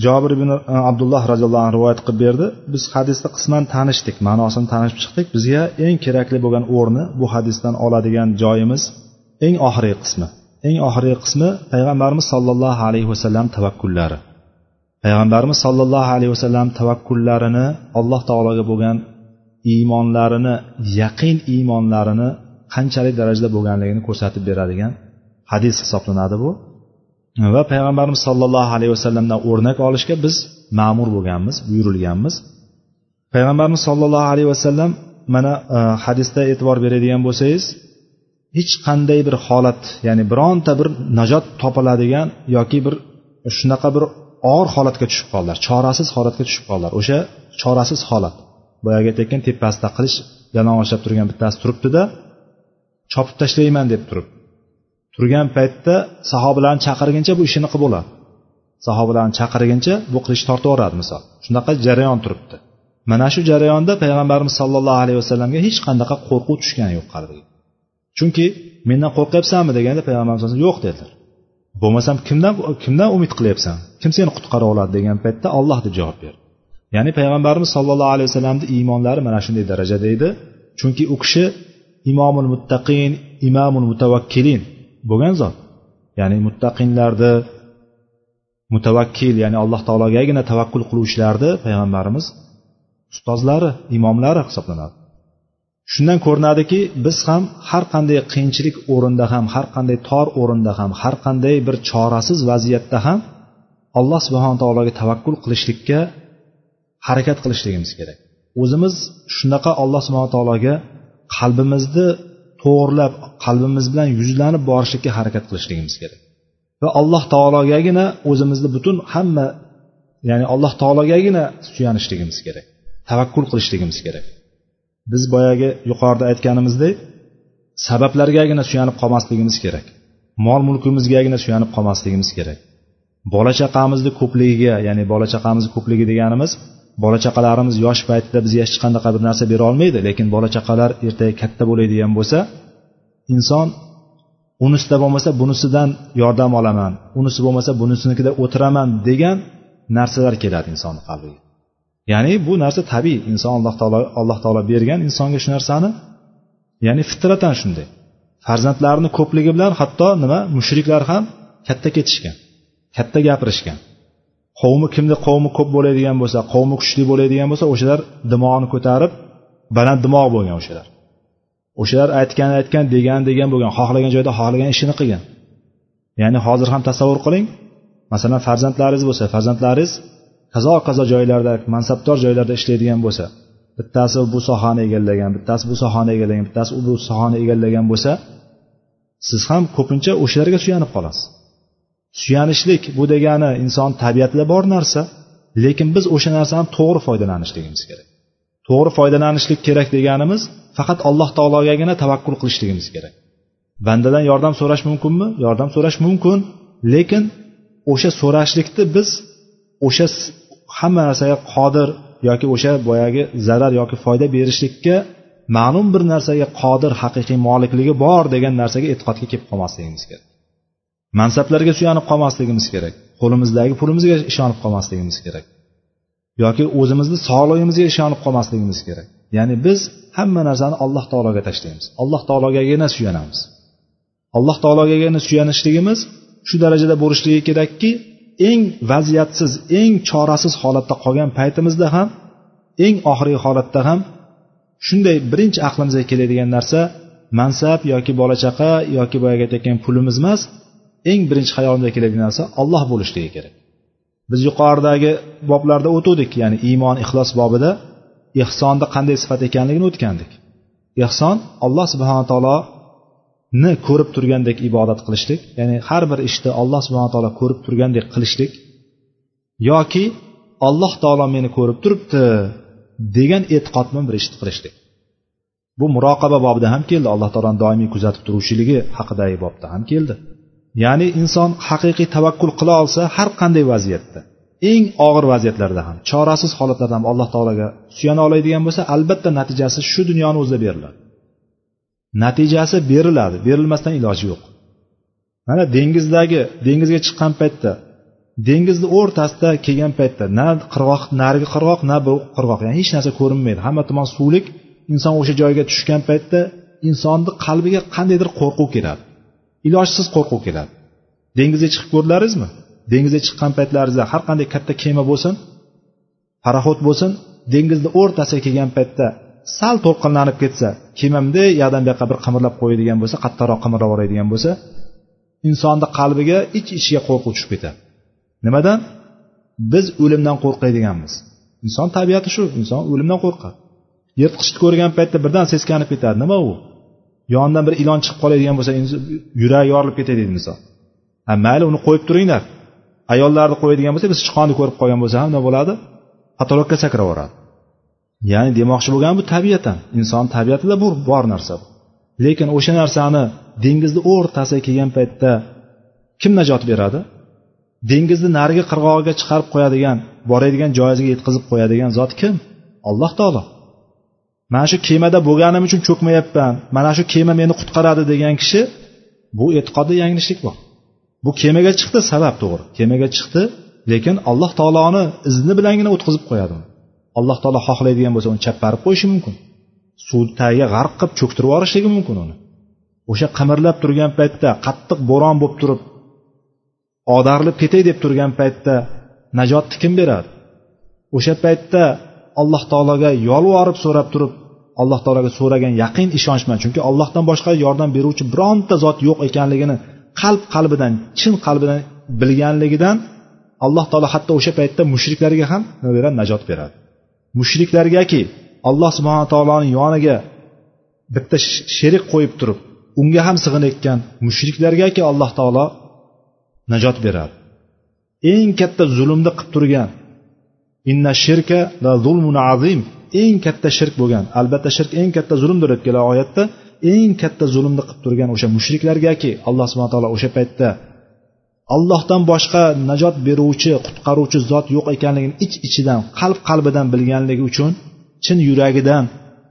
jobir ibn e, abdulloh roziyallohu anhu rivoyat qilib berdi. Biz hadisni qisman tanishdik ma'nosini tanishib chiqdik. Bizga eng kerakli bo'lgan o'rni bu hadisdan oladigan joyimiz eng oxirgi qismi. Eng oxirgi qismi payg'ambarimiz sollallohu alayhi vasallam tavakkullari payg'ambarimiz sollallohu alayhi vasallam tavakkullarini alloh taologa bo'lgan iymonlarini yaqin iymonlarini qanchalik darajada bo'lganligini ko'rsatib beradigan hadis hisoblanadi bu. Va payg'ambarimiz sollallohu alayhi vasallamdan o'rnak olishga biz ma'mur bo'lganmiz buyurilganmiz. Payg'ambarimiz sollallohu alayhi vasallam mana e, hadisda e'tibor beradigan bo'lsangiz hech qanday bir holat ya'ni bironta bir najot topiladigan yoki bir shunaqa bir og'ir holatga tushib qoldilar. Chorasiz holatga tushib qoldilar. O'sha chorasiz holat. Boyagi aytayotgan tepasida qilich yalang'ochlab turgan bittasi turibdida chopib tashlayman deb turib. Turgan paytda sahobalarni chaqirguncha bu ishini qilib bo'ladi sahobalarni chaqirguncha bu qilich tortib yuboradi misol. Shunaqa jarayon turibdi. Mana shu jarayonda payg'ambarimiz sollallohu alayhi vasallamga hech qanaqa qo'rquv tushgani yo'q qalbiga chunki mendan qo'rqyapsanmi deganda payg'ambarimiz yo'q dedilar. Bo'lmasam kimdan kimdan umid qilyapsan? Kim seni qutqara oladi degan paytda olloh deb javob berdi ya'ni payg'ambarimiz sollallohu alayhi vasallamni iymonlari mana shunday darajada edi. Chunki u kishi imomul muttaqin imomul mutavakkilin bo'lgan zot. Ya'ni muttaqinlarni mutavakkil ya'ni alloh taologagina tavakkul qiluvchilarni payg'ambarimiz ustozlari imomlari hisoblanadi. Shundan ko'rinadiki biz ham har qanday qiyinchilik o'rinda ham har qanday tor o'rinda ham har qanday bir chorasiz vaziyatda ham alloh subhana taologa tavakkul qilishlikka harakat qilishligimiz kerak. O'zimiz shunaqa alloh subhana taologa qalbimizni to'g'irlab qalbimiz bilan yuzlanib borishlikka harakat qilishligimiz kerak. Va alloh taologagina o'zimizni butun hamma ya'ni alloh taologagina suyanishligimiz kerak tavakkul qilishligimiz kerak. Biz boyagi yuqorida aytganimizdek sabablargagina suyanib qolmasligimiz kerak. Mol mulkimizgagina suyanib qolmasligimiz kerak. Bola chaqamizni ko'pligiga ya'ni bola chaqamizni ko'pligi deganimiz bola chaqalarimiz yosh paytida bizga hech qanaqa bir narsa bera olmaydi lekin bola chaqalar ertaga katta bo'ladigan bo'lsa inson unisida bo'lmasa bunisidan yordam olaman unisi bo'lmasa bunisinikida o'tiraman degan narsalar keladi insonni qalbiga. Ya'ni bu narsa tabiiy. Inson alloh taolo alloh taolo bergan insonga shu narsani ya'ni fitratan shunday. Farzandlarini ko'pligi bilan hatto nima mushriklar ham katta ketishgan katta gapirishgan. Qavmi kimni qavmi ko'p bo'ladigan bo'lsa qavmi kuchli bo'ladigan bo'lsa o'shalar dimog'ini ko'tarib baland dimog' bo'lgan o'shalar. O'shalar aytgan aytgan degan degan bo'lgan xohlagan joyda xohlagan ishini qilgan. Ya'ni hozir ham tasavvur qiling. Masalan farzandlaringiz bo'lsa farzandlaringiz qazo qazo joylarda mansabdor joylarda ishlaydigan bo'lsa bittasi bu sohani egallagan bittasi bu sohani egallagan bittasi bu sohani egallagan bo'lsa siz ham ko'pincha o'shalarga suyanib qolasiz. Suyanishlik bu degani inson tabiatida bor narsa lekin biz o'sha narsadan to'g'ri foydalanishligimiz kerak. To'g'ri foydalanishlik kerak deganimiz faqat alloh taologagina tavakkul qilishligimiz kerak. Bandadan yordam so'rash mumkinmi? Yordam so'rash mumkin lekin o'sha so'rashlikni biz o'sha hamma narsaga qodir yoki o'sha boyagi zarar yoki foyda berishlikka ma'lum bir narsaga qodir haqiqiy molikligi bor degan narsaga e'tiqodga kelib qolmasligimiz kerak. Mansablarga suyanib qolmasligimiz kerak. Qo'limizdagi pulimizga ishonib qolmasligimiz kerak. Yoki o'zimizni sog'lig'imizga ishonib qolmasligimiz kerak. Ya'ni biz hamma narsani alloh taologa tashlaymiz. Alloh taologagina suyanamiz. Alloh taologagina suyanishligimiz shu darajada bo'lishligi kerakki eng vaziyatsiz eng chorasiz holatda qolgan paytimizda ham eng oxirgi holatda ham shunday birinchi aqlimizga keladigan narsa mansab yoki bola chaqa yoki boyagi aytayotgan pulimiz emas eng birinchi hayolimizga keladigan narsa olloh bo'lishligi kerak. Biz yuqoridagi boblarda o'tuvdik ya'ni iymon ixlos bobida ehsonni qanday sifat ekanligini o'tgandik. Ehson alloh taolo ni ko'rib turgandek ibodat qilishlik ya'ni har bir ishni alloh subhana taolo ko'rib turgandek qilishlik yoki alloh taolo meni ko'rib turibdi degan e'tiqod bilan bir ishni qilishlik. Bu muroqaba bobida ham keldi alloh taoloni doimiy kuzatib turuvchiligi haqidagi bobda ham keldi. Ya'ni inson haqiqiy tavakkul qila olsa har qanday vaziyatda eng og'ir vaziyatlarda ham chorasiz holatlarda ham alloh taologa suyana oladigan bo'lsa albatta natijasi shu dunyoni o'zida beriladi. Natijasi beriladi. Berilmasdan iloji yo'q. Mana dengizdagi dengizga chiqqan paytda dengizni o'rtasida kelgan paytda na qirg'oq narigi qirg'oq na bu qirg'oq ya'ni hech narsa ko'rinmaydi. Hamma tomon suvlik inson o'sha joyga tushgan paytda insonni qalbiga qandaydir qo'rquv keladi. Ilojsiz qo'rquv keladi. Dengizga chiqib ko'rdilaringizmi dengizga chiqqan paytlaringizda har qanday katta kema bo'lsin paroxod bo'lsin dengizni o'rtasiga kelgan paytda sal to'lqinlanib ketsa kemamda bunday yoqdan bu yoqqa bir qimirlab qo'yadigan bo'lsa qattiqroq qimirlab yuboradigan bo'lsa insonni qalbiga ich ichiga qo'rquv tushib ketadi. Nimadan? Biz o'limdan qo'rqadiganmiz inson tabiati shu inson o'limdan qo'rqadi. Yirtqichni ko'rgan paytda birdan seskanib ketadi. Nima u? Yonidan bir ilon chiqib qoladigan bo'lsa yuragi yorilib ketadi deydi misol ha mayli uni qo'yib turinglar. Ayollarni qo'yadigan bo'lsa biz sichqonni ko'rib qolgan bo'lsa ham nima bo'ladi? Patologga sakrab yuboradi ya'ni demoqchi bo'lgani bu tabiatan. Inson tabiatida bu bor narsa. Lekin o'sha narsani dengizni o'rtasiga kelgan paytda kim najot beradi? Dengizni narigi qirg'og'iga chiqarib qo'yadigan boradigan joyiga yetkazib qo'yadigan zot kim? Alloh taolo. Mana shu kemada bo'lganim uchun cho'kmayapman mana shu kema meni qutqaradi degan kishi bu e'tiqodda yanglishlik bor. Bu kemaga chiqdi sabab to'g'ri. Kemaga chiqdi lekin alloh taoloni izni bilangina o'tkazib qo'yadi alloh taolo xohlaydigan bo'lsa uni chapparib qo'yishi mumkin. Suv tagiga g'arq qilib cho'ktirib yuborishligi mumkin uni. O'sha qimirlab turgan paytda qattiq bo'ron bo'lib turib odarilib ketay deb turgan paytda najotni kim beradi? O'sha paytda alloh taologa yolvorib so'rab turib alloh taologa so'ragan yaqin ishonch bilan chunki allohdan boshqa yordam beruvchi bironta zot yo'q ekanligini qalb qalbidan chin qalbidan bilganligidan alloh taolo hatto o'sha paytda mushriklarga ham nima beradi? Najot beradi. Mushriklargaki alloh subhana taoloni yoniga bitta sherik qo'yib turib unga ham sig'inayotgan mushriklargaki alloh taolo najot beradi. Eng katta zulmni qilib turgan inna shirka la zulmun azim eng katta shirk bo'lgan albatta shirk eng katta zulmdir deb keladi oyatda eng katta zulmni qilib turgan o'sha mushriklargaki alloh subhana taolo o'sha paytda allohdan boshqa najot beruvchi qutqaruvchi zot yo'q ekanligini ich ichidan qalb qalbidan bilganligi uchun chin yuragidan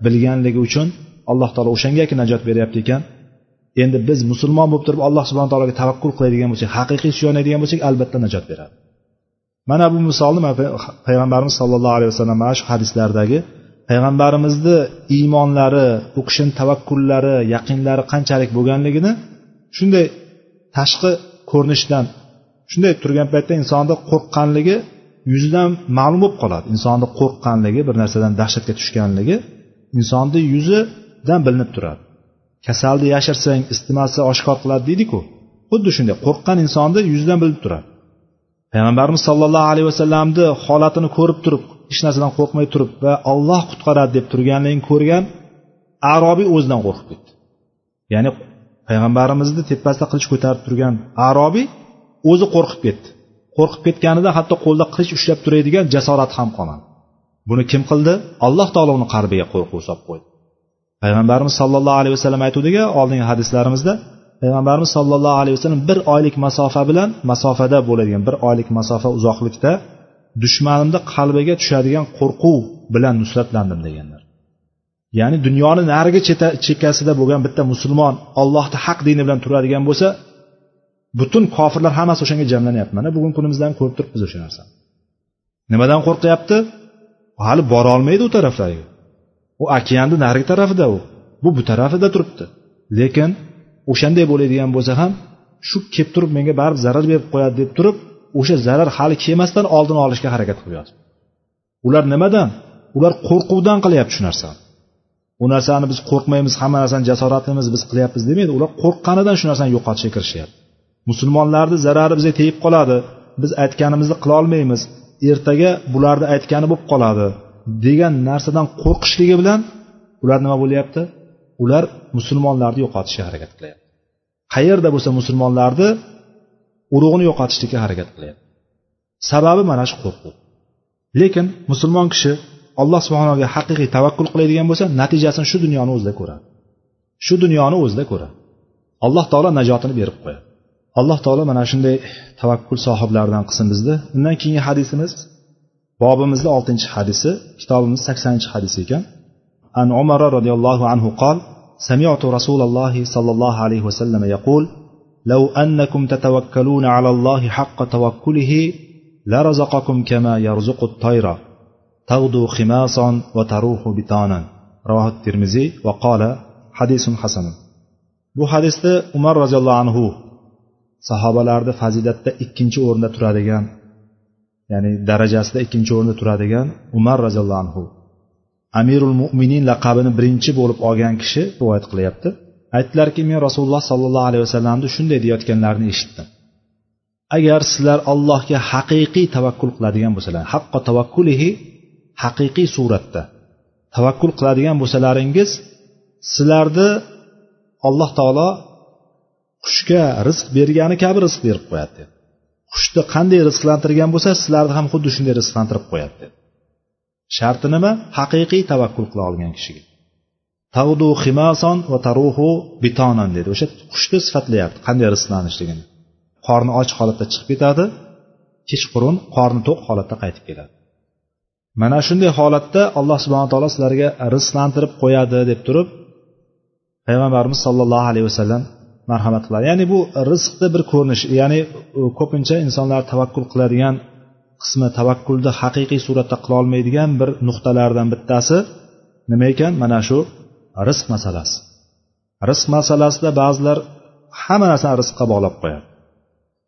bilganligi uchun alloh taolo o'shangaki najot beryapti ekan. Endi biz musulmon bo'lib turib alloh subhana taologa tavakkul qiladigan bo'lsak haqiqiy suyanadigan bo'lsak albatta najot beradi. Mana bu misolni payg'ambarimiz sollallohu alayhi vasallam mana shu hadislardagi payg'ambarimizni iymonlari u kishini tavakkullari yaqinlari qanchalik bo'lganligini shunday tashqi ko'rinishdan shunday turgan paytda insonni qo'rqqanligi yuzidan ma'lum bo'lib qoladi. Insonni qo'rqqanligi bir narsadan dahshatga tushganligi insonni yuzidan bilinib turadi. Kasalni yashirsang isitmasi oshkor qiladi deydiku. Xuddi shunday qo'rqqan insonni yuzidan bilinib turadi. Payg'ambarimiz sollallohu alayhi vasallamni holatini ko'rib turib hech narsadan qo'rqmay turib va olloh qutqaradi deb turganligini ko'rgan arobiy o'zidan qo'rqib ketdi. Ya'ni payg'ambarimizni tepasida qilich ko'tarib turgan arobiy o'zi qo'rqib ketdi. Qo'rqib ketganida hatto qo'lida qilich ushlab turadigan jasorat ham qolmadi. Buni kim qildi? Alloh taolo uni qalbiga qo'rquv solib qo'ydi. Payg'ambarimiz sollallohu alayhi vasallam aytuvdika oldingi hadislarimizda payg'ambarimiz sollallohu alayhi vasallam bir oylik masofa bilan masofada bo'ladigan bir oylik masofa uzoqlikda dushmanimni qalbiga tushadigan qo'rquv bilan nusratlandim deganlar. Ya'ni dunyoni narigi chekkasida bo'lgan bitta musulmon ollohni haq dini bilan turadigan bo'lsa butun kofirlar hammasi o'shanga jamlanyapti. Mana bugungi kunimizda ham ko'rib turibmiz o'sha narsani. Nimadan qo'rqyapti? Hali borolmaydi u taraflarga u okeanni narigi tarafida u. Bu bu tarafida turibdi. Lekin o'shanday bo'ladigan bo'lsa ham shu kelib turib menga baribir zarar berib qo'yadi deb turib o'sha zarar hali kelmasdan oldini olishga harakat qilyapti. Ular nimadan? Ular qo'rquvdan qilyapti shu narsani. U narsani biz qo'rqmaymiz hamma narsani jasoratimiz biz qilyapmiz demaydi. Ular qo'rqqanidan shu narsani yo'qotishga kirishyapti. Musulmonlarni zarari bizga tegib qoladi. Biz aytganimizni qilolmaymiz ertaga bularni aytgani bo'lib qoladi degan narsadan qo'rqishligi bilan ular nima bo'lyapti? Ular musulmonlarni yo'qotishga harakat qilyapti. Qayerda bo'lsa musulmonlarni urug'ini yo'qotishlikka harakat qilyapti. Sababi mana shu qo'rquv. Lekin musulmon kishi alloh subhanaga haqiqiy tavakkul qiladigan bo'lsa natijasini shu dunyoni o'zida ko'radi shu dunyoni o'zida ko'radi alloh taolo najotini berib qo'yadi alloh taolo mana shunday tavakkul sohiblaridan qilsin bizni undan keyingi hadisimiz bobimizni oltinchi hadisi kitobimiz saksoninchi hadis ekan an umar roziyallohu anhu qol سمعت رسول الله صلى الله عليه وسلم يقول لو أنكم تتوكلون على الله حق توكله لرزقكم كما يرزق الطير تغدو خماصا وتروح بطانا رواه الترمذي وقال حديث حسن bu hadisda umar roziyallohu anhu sahobalarni fazilatda ikkinchi o'rinda turadigan ya'ni darajasida ikkinchi o'rinda turadigan umar roziyallohu anhu amirul mo'minin laqabini birinchi bo'lib olgan kishi rivoyat qilyapti aytdilarki men rasululloh sollallohu alayhi vasallamni shunday deyayotganlarini eshitdim agar sizlar allohga haqiqiy tavakkul qiladigan bo'lsalar haqqo tavakkulihi haqiqiy suratda. Tavakkul qiladigan bo'lsalaringiz sizlarni alloh taolo qushga rizq bergani kabi rizq berib qo'yadi. Dedi qushni qanday rizqlantirgan bo'lsa sizlarni ham xuddi shunday rizqlantirib qo'yadi. Dedi sharti nima? Haqiqiy tavakkul qila olgan kishiga. Tavdu himason va taruhu bitonan dedi. O'sha qushni sifatlayapti qanday rizqlanishligini qorni och holatda chiqib ketadi kechqurun qorni to'q holatda qaytib keladi. Mana shunday holatda alloh subhana taolo sizlarga rizqlantirib qo'yadi deb turib payg'ambarimiz sollallohu alayhi vasallam marhamat qiladi. Ya'ni bu rizqni bir ko'rinishi ya'ni ko'pincha insonlar tavakkul qiladigan qismi tavakkulni haqiqiy suratda qilolmaydigan bir nuqtalardan bittasi nima ekan? Mana shu rizq masalasi. Rizq masalasida ba'zilar hamma narsani rizqqa bog'lab qo'yadi.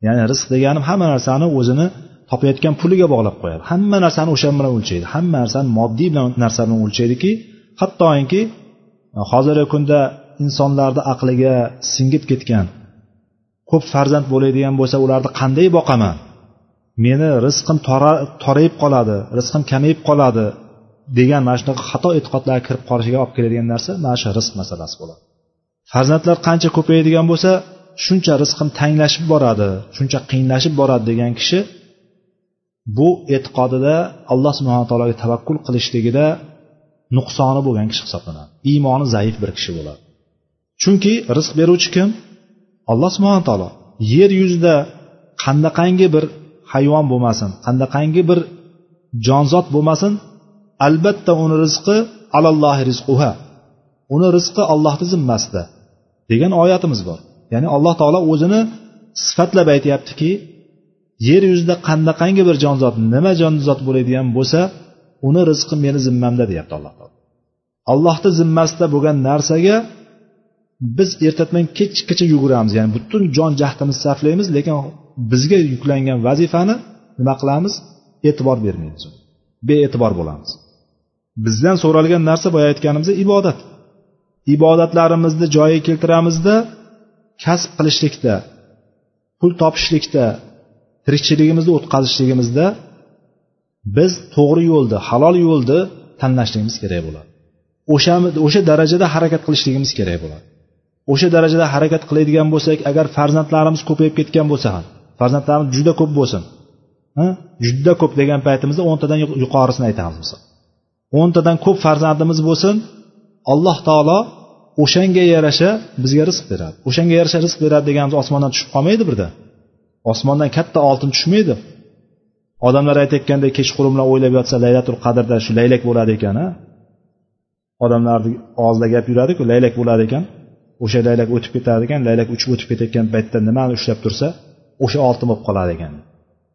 Ya'ni rizq deganim hamma narsani o'zini topayotgan puliga bog'lab qo'yadi. Hamma narsani o'sha bilan o'lchaydi. Hamma narsani moddiy bilan narsa bilan o'lchaydiki hattoki hozirgi kunda insonlarni aqliga singib ketgan ko'p farzand bo'ladigan bo'lsa ularni qanday boqaman? Meni rizqim torayib qoladi rizqim kamayib qoladi degan mana shunaqa xato e'tiqodlarga kirib qolishiga olib keladigan narsa mana shu rizq masalasi bo'ladi. Farzandlar qancha ko'payadigan bo'lsa shuncha rizqim tanglashib boradi shuncha qiyinlashib boradi degan kishi bu e'tiqodida alloh subhana taologa tavakkul qilishligida nuqsoni bo'lgan kishi hisoblanadi. Iymoni zaif bir kishi bo'ladi. Chunki rizq beruvchi kim? Alloh subhana taolo. Yer yuzida qandaqangi bir hayvon bo'lmasin qandaqangi bir jonzot bo'lmasin albatta uni rizqi alallohi rizquha. Uni rizqi allohni zimmasida degan oyatimiz bor. Ya'ni alloh taolo o'zini sifatlab aytyaptiki yer yuzida qandaqangi bir jonzot nima jonzot bo'ladigan bo'lsa uni rizqi meni zimmamda deyapti alloh taolo. Allohni zimmasida bo'lgan narsaga biz ertatdan kechgacha yuguramiz. Ya'ni butun jon jahdimizni sarflaymiz lekin bizga yuklangan vazifani nima qilamiz? E'tibor bermaymiz bee'tibor bo'lamiz. Bizdan so'ralgan narsa boya aytganimizdek ibodat. Ibodatlarimizni joyiga keltiramizda kasb qilishlikda pul topishlikda tirikchiligimizni o'tkazishligimizda biz to'g'ri yo'lni halol yo'lni tanlashligimiz kerak bo'ladi. O'sha o'sha darajada harakat qilishligimiz kerak bo'ladi. O'sha darajada harakat qiladigan bo'lsak agar farzandlarimiz ko'payib ketgan bo'lsa ham farzandlarimiz juda ko'p bo'lsin juda ko'p degan paytimizda o'ntadan yuqorisini aytamiz misol. O'ntadan ko'p farzandimiz bo'lsin alloh taolo o'shanga yarasha bizga rizq beradi. O'shanga yarasha rizq beradi deganimiz osmondan tushib qolmaydi birda. Osmondan katta oltin tushmaydi. Odamlar aytayotganday kechqurun bilan o'ylab yotsa laylatul qadrda shu laylak bo'ladi ekan a odamlarni og'zida gap yuradiku laylak bo'ladi ekan. O'sha laylak o'tib ketar ekan laylak uchib o'tib ketayotgan paytda nimani ushlab tursa o'sha oltin bo'lib qoladi ekan.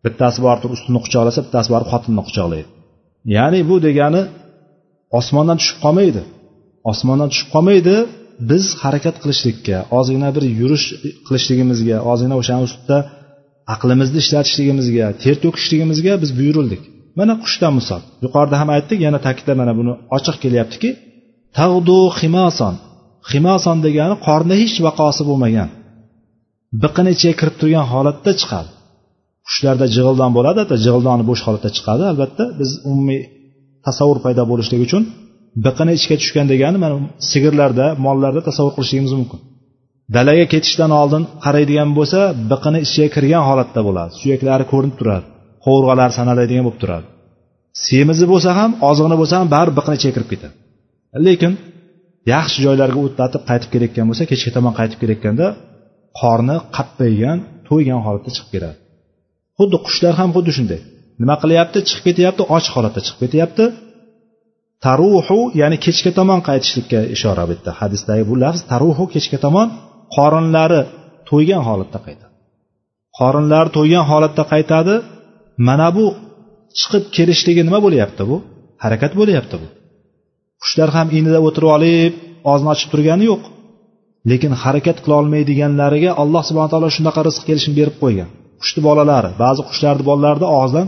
Bittasi borib turib ustini quchoqlasa bittasi borib xotinni quchoqlaydi. Ya'ni bu degani osmondan tushib qolmaydi. Osmondan tushib qolmaydi biz harakat qilishlikka ozgina bir yurish qilishligimizga ozgina o'shani ustida aqlimizni ishlatishligimizga ter to'kishligimizga biz buyurildik. Mana qushdan misol. Yuqorida ham aytdik yana ta'kidlab mana buni ochiq kelyaptiki tag'du himoson himoson degani qorni hech vaqosi bo'lmagan. Biqini ichiga kirib turgan holatda chiqadi qushlarda jig'ildon bo'ladi jig'ildoni bo'sh holatda chiqadi. Albatta biz umumiy tasavvur paydo bo'lishligi uchun biqini ichga tushgan degani mana sigirlarda mollarda tasavvur qilishligimiz mumkin. Dalaga ketishdan oldin qaraydigan bo'lsa biqini ichiga kirgan holatda bo'ladi. Suyaklari ko'rinib turadi. Qovurg'alari sanaladigan bo'lib turadi. Semizi bo'lsa ham ozg'ini bo'lsa ham baribir biqini ichiga kirib ketadi. Lekin yaxshi joylarga o'tlatib qaytib kelayotgan bo'lsa kechga tomon qaytib kelayotganda qorni qappaygan to'ygan holatda chiqib keladi. Xuddi qushlar ham xuddi shunday. Nima qilyapti? Chiqib ketyapti och holatda chiqib ketyapti. Taruhu ya'ni kechga tomon qaytishlikka ishora bu yerda hadisdagi bu lafz taruhu kechga tomon qorinlari to'ygan holatda qaytadi. Qorinlari to'ygan holatda qaytadi mana bu chiqib kelishligi nima bo'lyapti bu? Harakat bo'lyapti bu. Qushlar ham inida o'tirib olib og'zini ochib turgani yo'q. Lekin harakat qila olmaydiganlariga alloh subhana taolo shunaqa rizq kelishini berib qo'ygan. Qushni bolalari ba'zi qushlarni bolalarida og'zidan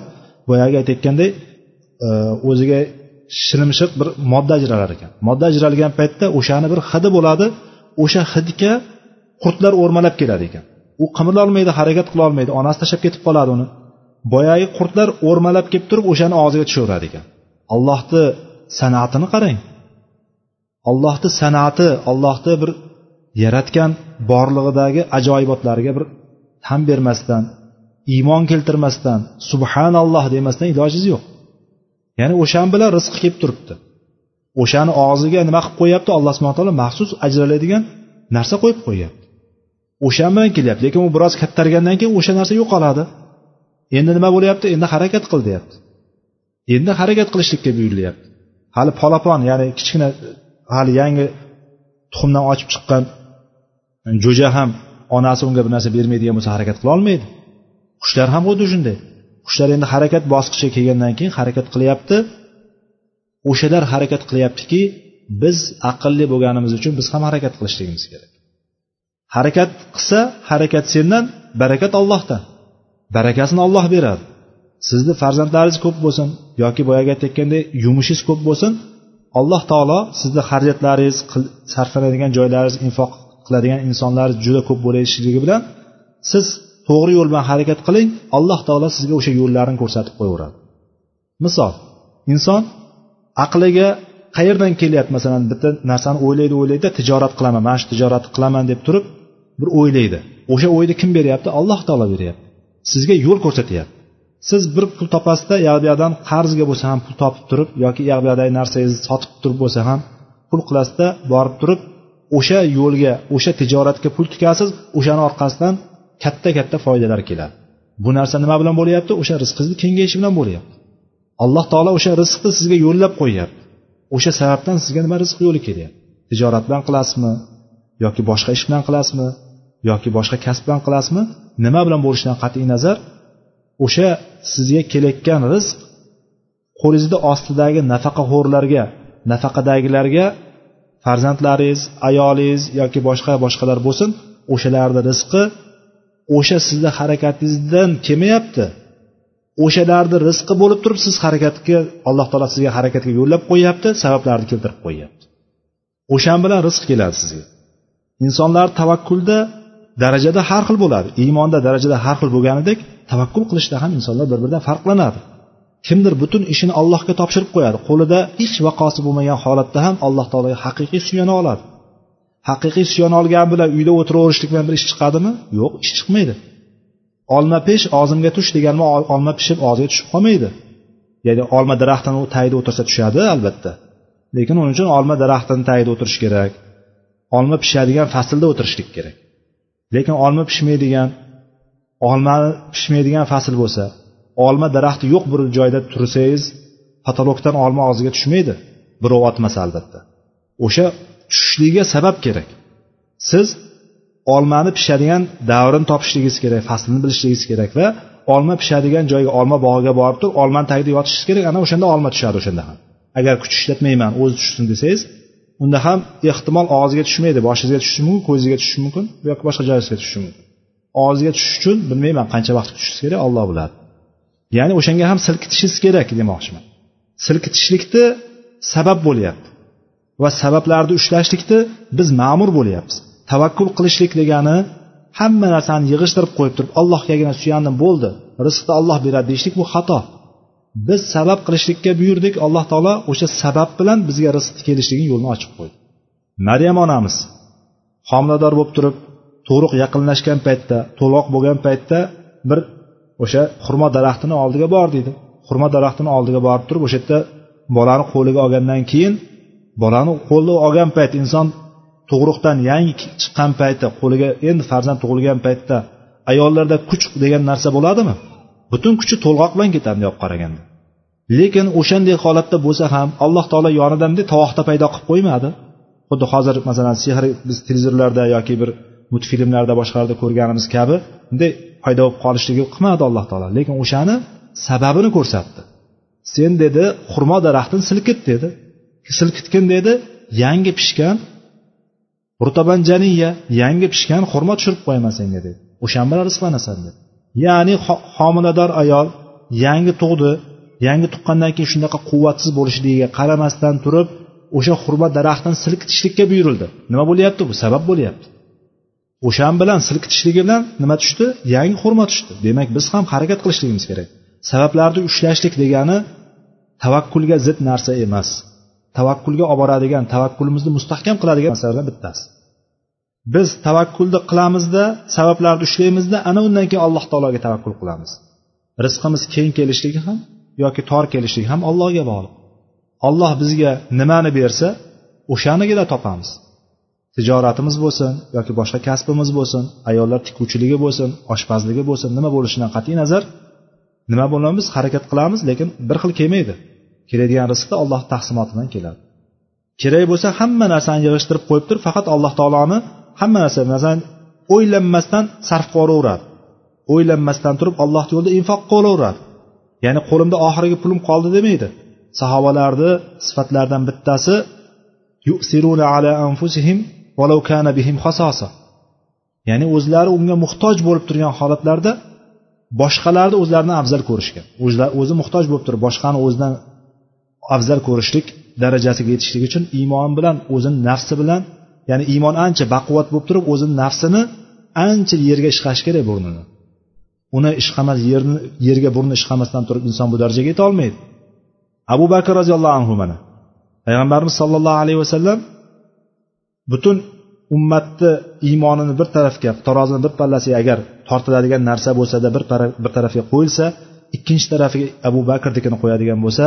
boyagi aytayotganday e, o'ziga shilimshiq bir modda ajralar ekan. Modda ajralgan paytda o'shani bir hidi bo'ladi. O'sha hidga qurtlar o'rmalab keladi ekan. U qimirlolmaydi harakat qilolmaydi onasi tashlab ketib qoladi uni. Boyagi qurtlar o'rmalab kelib turib o'shani og'ziga tushaveradi ekan. Allohni san'atini qarang. Allohni san'ati allohni bir yaratgan borlig'idagi ajoyibotlarga bir tan bermasdan iymon keltirmasdan subhanalloh demasdan ilojiz yo'q. Ya'ni o'shan bilan rizq kelib turibdi. O'shani og'ziga nima qilib qo'yyapti alloh subhana taolo maxsus ajraladigan narsa qo'yib qo'yyapti o'shan bilan kelyapti lekin u biroz kattargandan keyin o'sha narsa yo'qoladi. Endi nima bo'lyapti? Endi harakat qil deyapti. Endi harakat qilishlikka buyurilyapti. Hali polapon ya'ni kichkina hali yangi tuxumdan ochib chiqqan jo'ja ham onasi unga bir narsa bermaydigan bo'lsa harakat qila olmaydi. Qushlar ham xuddi shunday. Qushlar endi harakat bosqichiga kelgandan keyin harakat qilyapti. O'shalar harakat qilyaptiki biz aqlli bo'lganimiz uchun biz ham harakat qilishligimiz kerak. Harakat qilsa harakat sendan barakat ollohdan barakasini olloh beradi. Sizni farzandlaringiz ko'p bo'lsin yoki boyagi aytayotgandek yumushingiz ko'p bo'lsin alloh taolo sizni xarajatlaringiz sarflanadigan joylaringiz infoq qiladigan insonlaringiz juda ko'p bo'lishligi bilan siz to'g'ri yo'l bilan harakat qiling alloh taolo sizga o'sha yo'llarni ko'rsatib qo'yaveradi. Misol inson aqliga qayerdan kelyapti? Masalan bitta narsani o'ylaydi o'ylaydida tijorat qilaman mana shu tijoratni qilaman deb turib bir o'ylaydi. O'sha o'yni kim beryapti? Alloh taolo beryapti. Sizga yo'l ko'rsatyapti. Siz bir pul topasizda yag'biyadan yoqdan qarzga bo'lsa ham pul topib turib yoki u yoqdagi narsangizni sotib turib bo'lsa ham pul qilasizda borib turib o'sha yo'lga o'sha tijoratga pul tikasiz o'shani orqasidan katta katta foydalar keladi. Bu narsa nima bilan bo'lyapti? O'sha rizqingizni kengayishi bilan bo'lyapti. Alloh taolo o'sha rizqni sizga yo'llab qo'yyapti. O'sha sababdan sizga nima rizq yo'li kelyapti? Tijorat bilan qilasizmi? Yoki boshqa ish bilan qilasizmi? Yoki boshqa kasb bilan qilasizmi nima bilan bo'lishidan qat'iy nazar o'sha sizga kelayotgan rizq qo'lingizni ostidagi nafaqaxo'rlarga nafaqadagilarga farzandlaringiz ayolingiz yoki boshqa boshqalar bo'lsin o'shalarni rizqi o'sha sizni harakatingizdan kelmayapti. O'shalarni rizqi bo'lib turib siz harakatga alloh taolo sizga harakatga yo'llab qo'yyapti sabablarni keltirib qo'yyapti. O'shan bilan rizq keladi sizga. Insonlar tavakkulda darajada har xil bo'ladi. Iymonda darajada har xil bo'lganidek tavakkul qilishda ham insonlar bir biridan farqlanadi. Kimdir butun ishini allohga topshirib qo'yadi. Qo'lida hech vaqosi bo'lmagan holatda ham alloh taologa haqiqiy suyana oladi. Haqiqiy suyana olgan bilan uyda o'tiraverishlik bilan bir ish chiqadimi? Yo'q ish chiqmaydi. Olma pish og'zimga tush deganma olma pishib og'ziga tushib qolmaydi. Ya'ni olma daraxtini tagida o'tirsa tushadi albatta. Lekin uning uchun olma daraxtini tagida o'tirish kerak. Olma pishadigan faslda o'tirishlik kerak. Lekin olma pishmaydigan olma pishmaydigan fasl bo'lsa olma daraxti yo'q bir joyda tursangiz patologdan olma og'ziga tushmaydi birov otmasa albatta. O'sha tushishligiga sabab kerak. Siz olmani pishadigan davrini topishligingiz kerak faslini bilishligingiz kerak va olma pishadigan joyga olma bog'iga borib turib olmani tagida yotishingiz kerak. Ana o'shanda olma tushadi o'shanda ham. Agar kuch ishlatmayman o'zi tushsin desangiz unda ham ehtimol og'ziga tushmaydi boshingizga tushishi mumkin ko'zingizga tushishi mumkin yoki boshqa joyingizga tushishi mumkin. Og'ziga tushish uchun bilmayman qancha vaqt kutishingiz kerak olloh biladi. Ya'ni o'shanga ham silkitishingiz kerak demoqchiman. Silkitishlikni sabab bo'lyapti va sabablarni ushlashlikni biz ma'mur bo'lyapmiz. Tavakkul qilishlik degani hamma narsani yig'ishtirib qo'yib turib allohgagina suyandim bo'ldi rizqni olloh beradi deyishlik bu xato. Biz sabab qilishlikka buyurdik. Alloh taolo o'sha sabab bilan bizga rizq kelishligini yo'lini ochib qo'ydi. Maryam onamiz homilador bo'lib turib tug'ruq yaqinlashgan paytda to'loq bo'lgan paytda bir o'sha xurmo daraxtini oldiga bor deydi. Xurmo daraxtini oldiga borib turib o'sha yerda bolani qo'liga olgandan keyin bolani qo'li olgan payt inson tug'ruqdan yangi chiqqan payti qo'liga endi farzand tug'ilgan paytda ayollarda kuch degan narsa bo'ladimi? Butun kuchi to'lg'oq bilan ketadi bunday qaraganda. Lekin o'shanday holatda bo'lsa ham alloh taolo yonida bunday tovoqda paydo qilib qo'ymadi. Xuddi hozir masalan sehr biz televizorlarda yoki bir multfilmlarda boshqalarda ko'rganimiz kabi bunday paydo bo'lib qolishligi qilmadi alloh taolo. Lekin o'shani sababini ko'rsatdi. Sen dedi xurmo daraxtini silkit dedi. Silkitgin dedi yangi pishgan rutabanjaniya yangi pishgan xurmo tushirib qo'yaman senga dedi. O'shan bilan rizqlanasan dedi. Ya'ni homilador ayol yangi tug'di yangi tuqqandan keyin shunaqa quvvatsiz bo'lishligiga qaramasdan turib o'sha xurmo daraxtini silkitishlikka buyurildi. Nima bo'lyapti bu? Sabab bo'lyapti. O'shan bilan silkitishligi bilan nima tushdi? Yangi xurma tushdi. Demak biz ham harakat qilishligimiz kerak. Sabablarni ushlashlik degani tavakkulga zid narsa emas. Tavakkulga olib boradigan tavakkulimizni mustahkam qiladigan narsalardan bittasi. Biz tavakkulni qilamizda sabablarni ushlaymizda ana undan keyin alloh taologa tavakkul qilamiz. Rizqimiz keng kelishligi ham yoki tor kelishligi ham allohga bog'liq. Olloh bizga nimani bersa o'shanigina topamiz. Tijoratimiz bo'lsin yoki boshqa kasbimiz bo'lsin ayollar tikuvchiligi bo'lsin oshpazligi bo'lsin nima bo'lishidan qat'iy nazar nima bo'lamiz biz harakat qilamiz lekin bir xil kelmaydi. Keladigan rizqda alloh taqsimotidan keladi. Kerak bo'lsa hamma narsani yig'ishtirib qo'yib turib faqat alloh taoloni hamma narsa masalan o'ylanmasdan sarf qilaveradi o'ylanmasdan turib alloh yo'lida infoq qilaveradi ya'ni qo'limda oxirgi pulim qoldi demaydi. Sahobalarni sifatlaridan bittasi yusiruna ala anfusihim walau kana bihim xasosa ya'ni o'zlari unga muhtoj bo'lib turgan holatlarda boshqalarni o'zlarini afzal ko'rishgan. O'zi muhtoj bo'lib turib boshqani o'zidan afzal ko'rishlik darajasiga yetishlik uchun iymon bilan o'zini nafsi bilan ya'ni iymon ancha baquvvat bo'lib turib o'zini nafsini ancha yerga ishqash kerak burnini. Uni ishqamas yerni yerga burni ishqamasdan turib inson bu darajaga yeta olmaydi. Abu bakr roziyallohu anhu mana. Payg'ambarimiz sollallohu alayhi vasallam butun ummatni iymonini bir tarafga tarozini bir pallasiga agar tortiladigan narsa bo'lsada bir bir tarafga qo'yilsa ikkinchi tarafiga abu bakrnikini qo'yadigan bo'lsa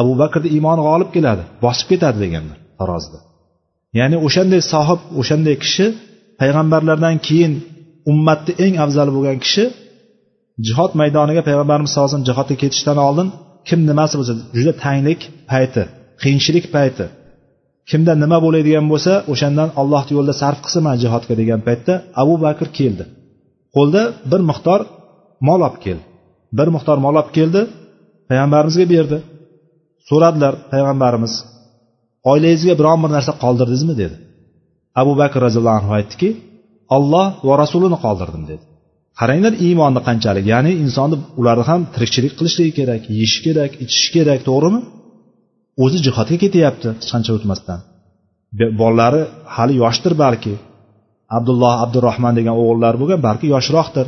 abu bakrni iymoni g'olib keladi bosib ketadi deganlar tarozida. Ya'ni o'shanday sohib o'shanday kishi payg'ambarlardan keyin ummatni eng afzali bo'lgan kishi jihod maydoniga payg'ambarimiz sallallohu alayhi vasallam jihodga ketishdan oldin kim nimasi bo'lsa juda tanglik payti qiyinchilik payti. Kimda nima bo'ladigan bo'lsa o'shandan alloh yo'lida sarf qilsin man jihodga degan paytda abu bakr keldi. Qo'lda bir miqdor mol olib keldi. Bir miqdor mol olib keldi payg'ambarimizga berdi. So'radilar payg'ambarimiz oilangizga biron bir narsa qoldirdingizmi dedi. Abu bakr roziyallohu anhu aytdiki olloh va rasulini qoldirdim dedi. Qaranglar iymonni qanchalik ya'ni insonni ularni ham tirikchilik qilishligi kerak yeyishi kerak ichishi kerak to'g'rimi? O'zi jihodga ketyapti hech qancha o'tmasdan. Bolalari hali yoshdir balki. Abdulloh abdurahmon degan o'g'illari bo'lgan balki yoshroqdir.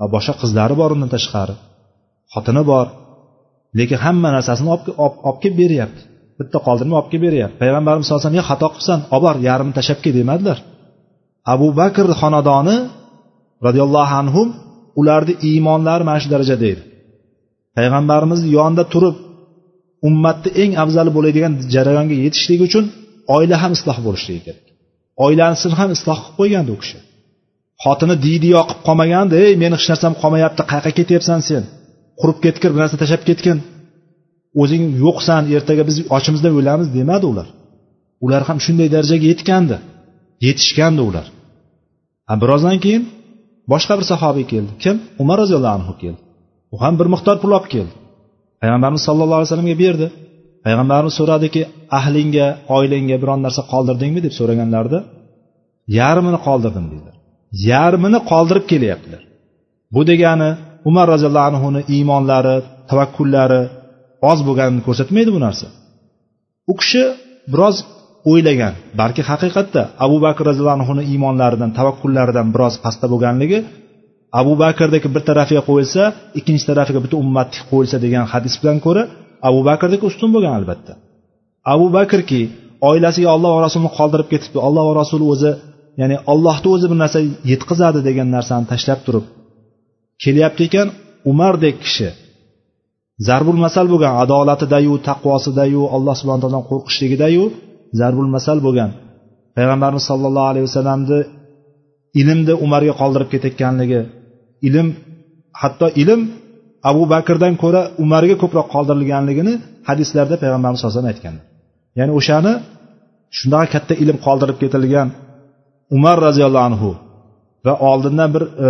Va boshqa qizlari bor undan tashqari. Xotini bor. Lekin hamma narsasini olib kelib beryapti. Bitta qoldirma olib kelib beryapti. Payg'ambarimiz sallallohu alayhi vasallam xato qilibsan? Olib bor yarmini tashlab kel demadilar abu bakr xonadoni roziyallohu anhu ularni iymonlari mana shu darajada edi payg'ambarimizni yonida turib ummatni eng afzali bo'ladigan jarayonga yetishlik uchun oila ham isloh bo'lishligi kerak. Oilasini ham isloh qilib qo'ygandi u kishi. Xotini diydiyo qilib qolmagandi ey meni hech narsam qolmayapti qayoqqa ketyapsan sen? Qurib ketgir bir narsa tashlab ketgin. O'zing yo'qsan ertaga biz ochimizdan o'lamiz demadi ular. Ular ham shunday darajaga yetgandi yetishgandi ular. Birozdan keyin boshqa bir sahobiy keldi. Kim? Umar roziyallohu anhu keldi. U ham bir miqdor pul olib keldi. Payg'ambarimiz sallallohu alayhi vasallamga berdi. Payg'ambarimiz so'radiki ahlingga oilangga biron narsa qoldirdingmi deb so'raganlarida yarmini qoldirdim dedilar. Yarmini qoldirib kelyaptilar. Bu degani umar roziyallohu anhuni iymonlari tavakkullari oz bo'lganini ko'rsatmaydi bu narsa. U kishi biroz o'ylagan balki haqiqatda abu bakr roziyallohu anhuni iymonlaridan tavakkullaridan biroz pastda bo'lganligi abu bakrniki bir tarafiga qo'yilsa ikkinchi tarafiga butun ummatniki qo'yilsa degan hadis bilan ko'ra abu bakrniki ustun bo'lgan albatta. Abu bakrki oilasiga olloh va rasulini qoldirib ketibdi olloh va rasuli o'zi ya'ni ollohni o'zi bir narsa yetkazadi degan narsani tashlab turib kelyapti ekan umardek kishi zarbul masal bo'lgan adolatidayu taqvosidayu alloh subhana taolodan qo'rqishligidayu zarbul masal bo'lgan. Payg'ambarimiz sollallohu alayhi vasallamni ilmni umarga qoldirib ketayotganligi ilm hatto ilm abu bakrdan ko'ra umarga ko'proq qoldirilganligini hadislarda payg'ambarimiz sallallohu alayhi vasallam aytganlar ya'ni o'shani shunaqa katta ilm qoldirib ketilgan umar roziyallohu anhu va oldindan bir e,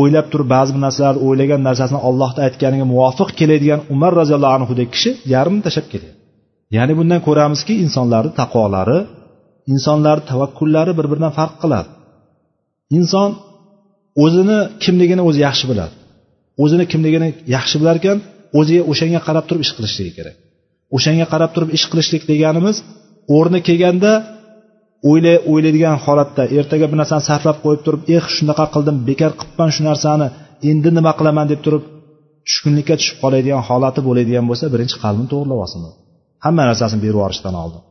o'ylab turib ba'zi bir narsalarni o'ylagan narsasini ollohni aytganiga muvofiq keladigan umar roziyallohu anhudek kishi yarmini tashlab kelyapti ya'ni bundan ko'ramizki insonlarni taqvolari insonlarni tavakkullari bir biridan farq qiladi. Inson o'zini kimligini o'zi yaxshi biladi. O'zini kimligini yaxshi bilar ekan o'ziga o'shanga qarab turib ish qilishligi kerak. O'shanga qarab turib ish qilishlik deganimiz o'rni kelganda o'ylay o'ylaydigan holatda ertaga bir narsani sarflab qo'yib turib eh shunaqa qildim bekor qilibman shu narsani endi nima qilaman? deb turib tushkunlikka tushib qoladigan holati bo'ladigan bo'lsa birinchi qalbini to'g'irlab olsin hamma narsasini berib yuborishdan oldin.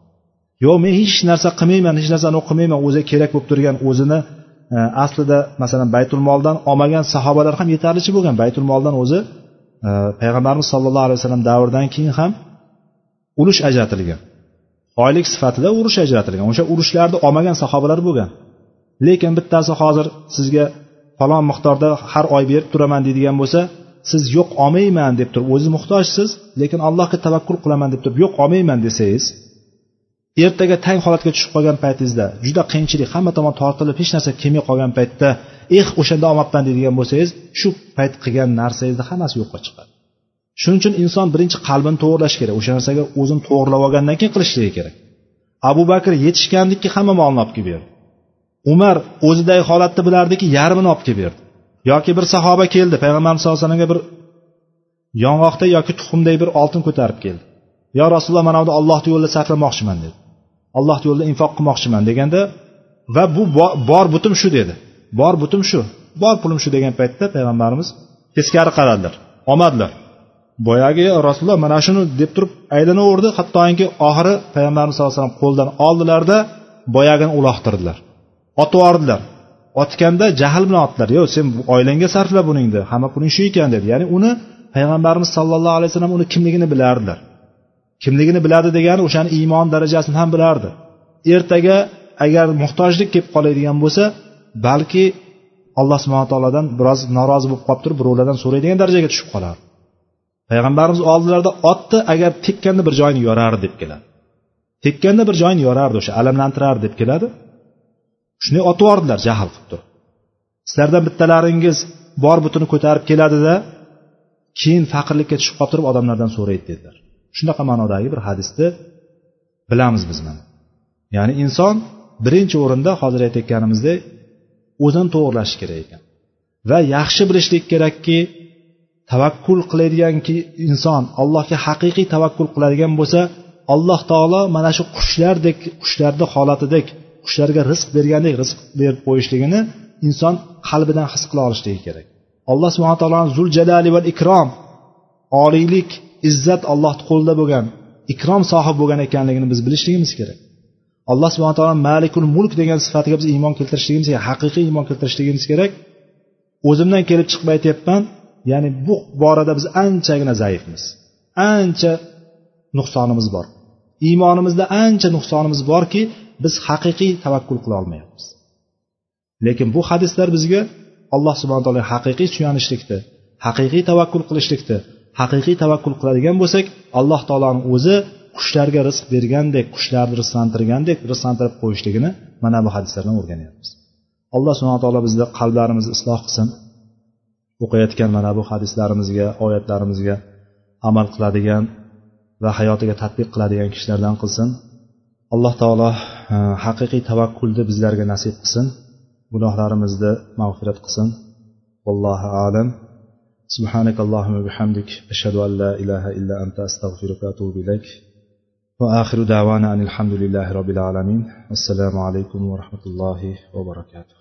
Yo'q men hech narsa qilmayman hech narsani o'qimayman o'zi kerak bo'lib turgan o'zini e, aslida masalan baytul moldan olmagan sahobalar ham yetarlicha bo'lgan. Baytul moldan o'zi e, payg'ambarimiz sollallohu alayhi vasallam davridan keyin ham ulush ajratilgan. Oylik sifatida urush ajratilgan. O'sha urushlarni olmagan sahobalar bo'lgan. Lekin bittasi hozir sizga falon miqdorda har oy berib turaman deydigan bo'lsa siz yo'q olmayman deb turib o'ziz muhtojsiz lekin allohga tavakkul qilaman deb turib yo'q olmayman desangiz ertaga tang holatga tushib qolgan paytingizda juda qiyinchilik hamma tomon tortilib hech narsa kelmay qolgan paytda eh o'shanda olmabman deydigan bo'lsangiz shu payt qilgan narsangizni hammasi yo'qqa chiqadi. Shuning uchun inson birinchi qalbini to'g'irlash kerak. O'sha narsaga o'zini to'g'irlab olgandan keyin qilishligi kerak. Abu bakr yetishgandiki hamma molni olib kelib berdi. Umar o'zidagi holatni bilardiki yarmini olib kelib berdi. Yoki bir sahoba keldi payg'ambarimiz sallallohu alayhi vasallamga bir yong'oqday yoki tuxumday bir oltin ko'tarib keldi. Yo rasululloh mana buni ollohni yo'lida sarflamoqchiman dedi. Allohni yo'lida infoq qilmoqchiman deganda va bu bor butim shu dedi. Bor butim shu bor pulim shu degan paytda payg'ambarimiz teskari qaradilar olmadilar boyagi rasululloh mana shuni deb turib aylanaverdi. Hattoki oxiri payg'ambarimiz sallallohu alayhi vasallam qo'ldan oldilarda boyagini uloqtirdilar. Otib yubordilar. Otganda jahl bilan otdilar. Yo'q sen oilangga sarfla buningni hamma puling shu ekan dedi. Ya'ni uni payg'ambarimiz sollallohu alayhi vasallam uni kimligini bilardilar. Kimligini biladi degani o'shani iymon darajasini ham bilardi. Ertaga agar muhtojlik kelib qoladigan bo'lsa balki alloh subhana taolodan biroz norozi bo'lib qolib turib birovlardan so'raydigan darajaga tushib qolar payg'ambarimiz oldilarida otni agar tekkanda bir joyini yorardi deb keladi. Tekkanda bir joyini yorardi o'sha alamlantirardi deb keladi. Shunday otib yubordilar jahl qilib turib. Sizlardan bittalaringiz bor butini ko'tarib keladida keyin faqirlikka tushib qolib turib odamlardan so'raydi dedilar. Shunaqa ma'nodagi bir hadisni bilamiz biz mana. Ya'ni inson birinchi o'rinda hozir aytayotganimizdek o'zini to'g'irlashi kerak ekan. Va yaxshi bilishlik kerakki tavakkul qiladiganki inson allohga haqiqiy tavakkul qiladigan bo'lsa alloh taolo mana shu qushlardek qushlarni holatidek qushlarga rizq bergandek rizq berib qo'yishligini inson qalbidan his qila olishligi kerak. Alloh subhana taoloni zul jalali va ikrom oliylik izzat allohni qo'lida bo'lgan ikrom sohib bo'lgan ekanligini biz bilishligimiz kerak. Alloh subhana taolo malikul mulk degan sifatiga biz iymon keltirishligimiz kerak haqiqiy iymon keltirishligimiz kerak. O'zimdan kelib chiqib aytyapman ya'ni bu borada biz anchagina zaifmiz. Ancha nuqsonimiz bor. Iymonimizda ancha nuqsonimiz borki biz haqiqiy tavakkul qila olmayapmiz. Lekin bu hadislar bizga alloh subhana taolo haqiqiy suyanishlikni haqiqiy tavakkul qilishlikni haqiqiy tavakkul qiladigan bo'lsak alloh taoloni o'zi qushlarga rizq bergandek qushlarni rizqlantirgandek rizqlantirib qo'yishligini mana bu hadislardan o'rganyapmiz. Alloh subhana taolo bizni qalblarimizni isloh qilsin. o'qiyotgan mana bu hadislarimizga oyatlarimizga amal qiladigan va hayotiga tadbiq qiladigan kishilardan qilsin alloh taolo e, haqiqiy tavakkulni bizlarga nasib qilsin gunohlarimizni mag'firat qilsin vallohu alam سبحانك اللهم وبحمدك أشهد أن لا إله إلا أنت أستغفرك وأتوب إليك وآخر دعوانا أن الحمد لله رب العالمين والسلام عليكم ورحمة الله وبركاته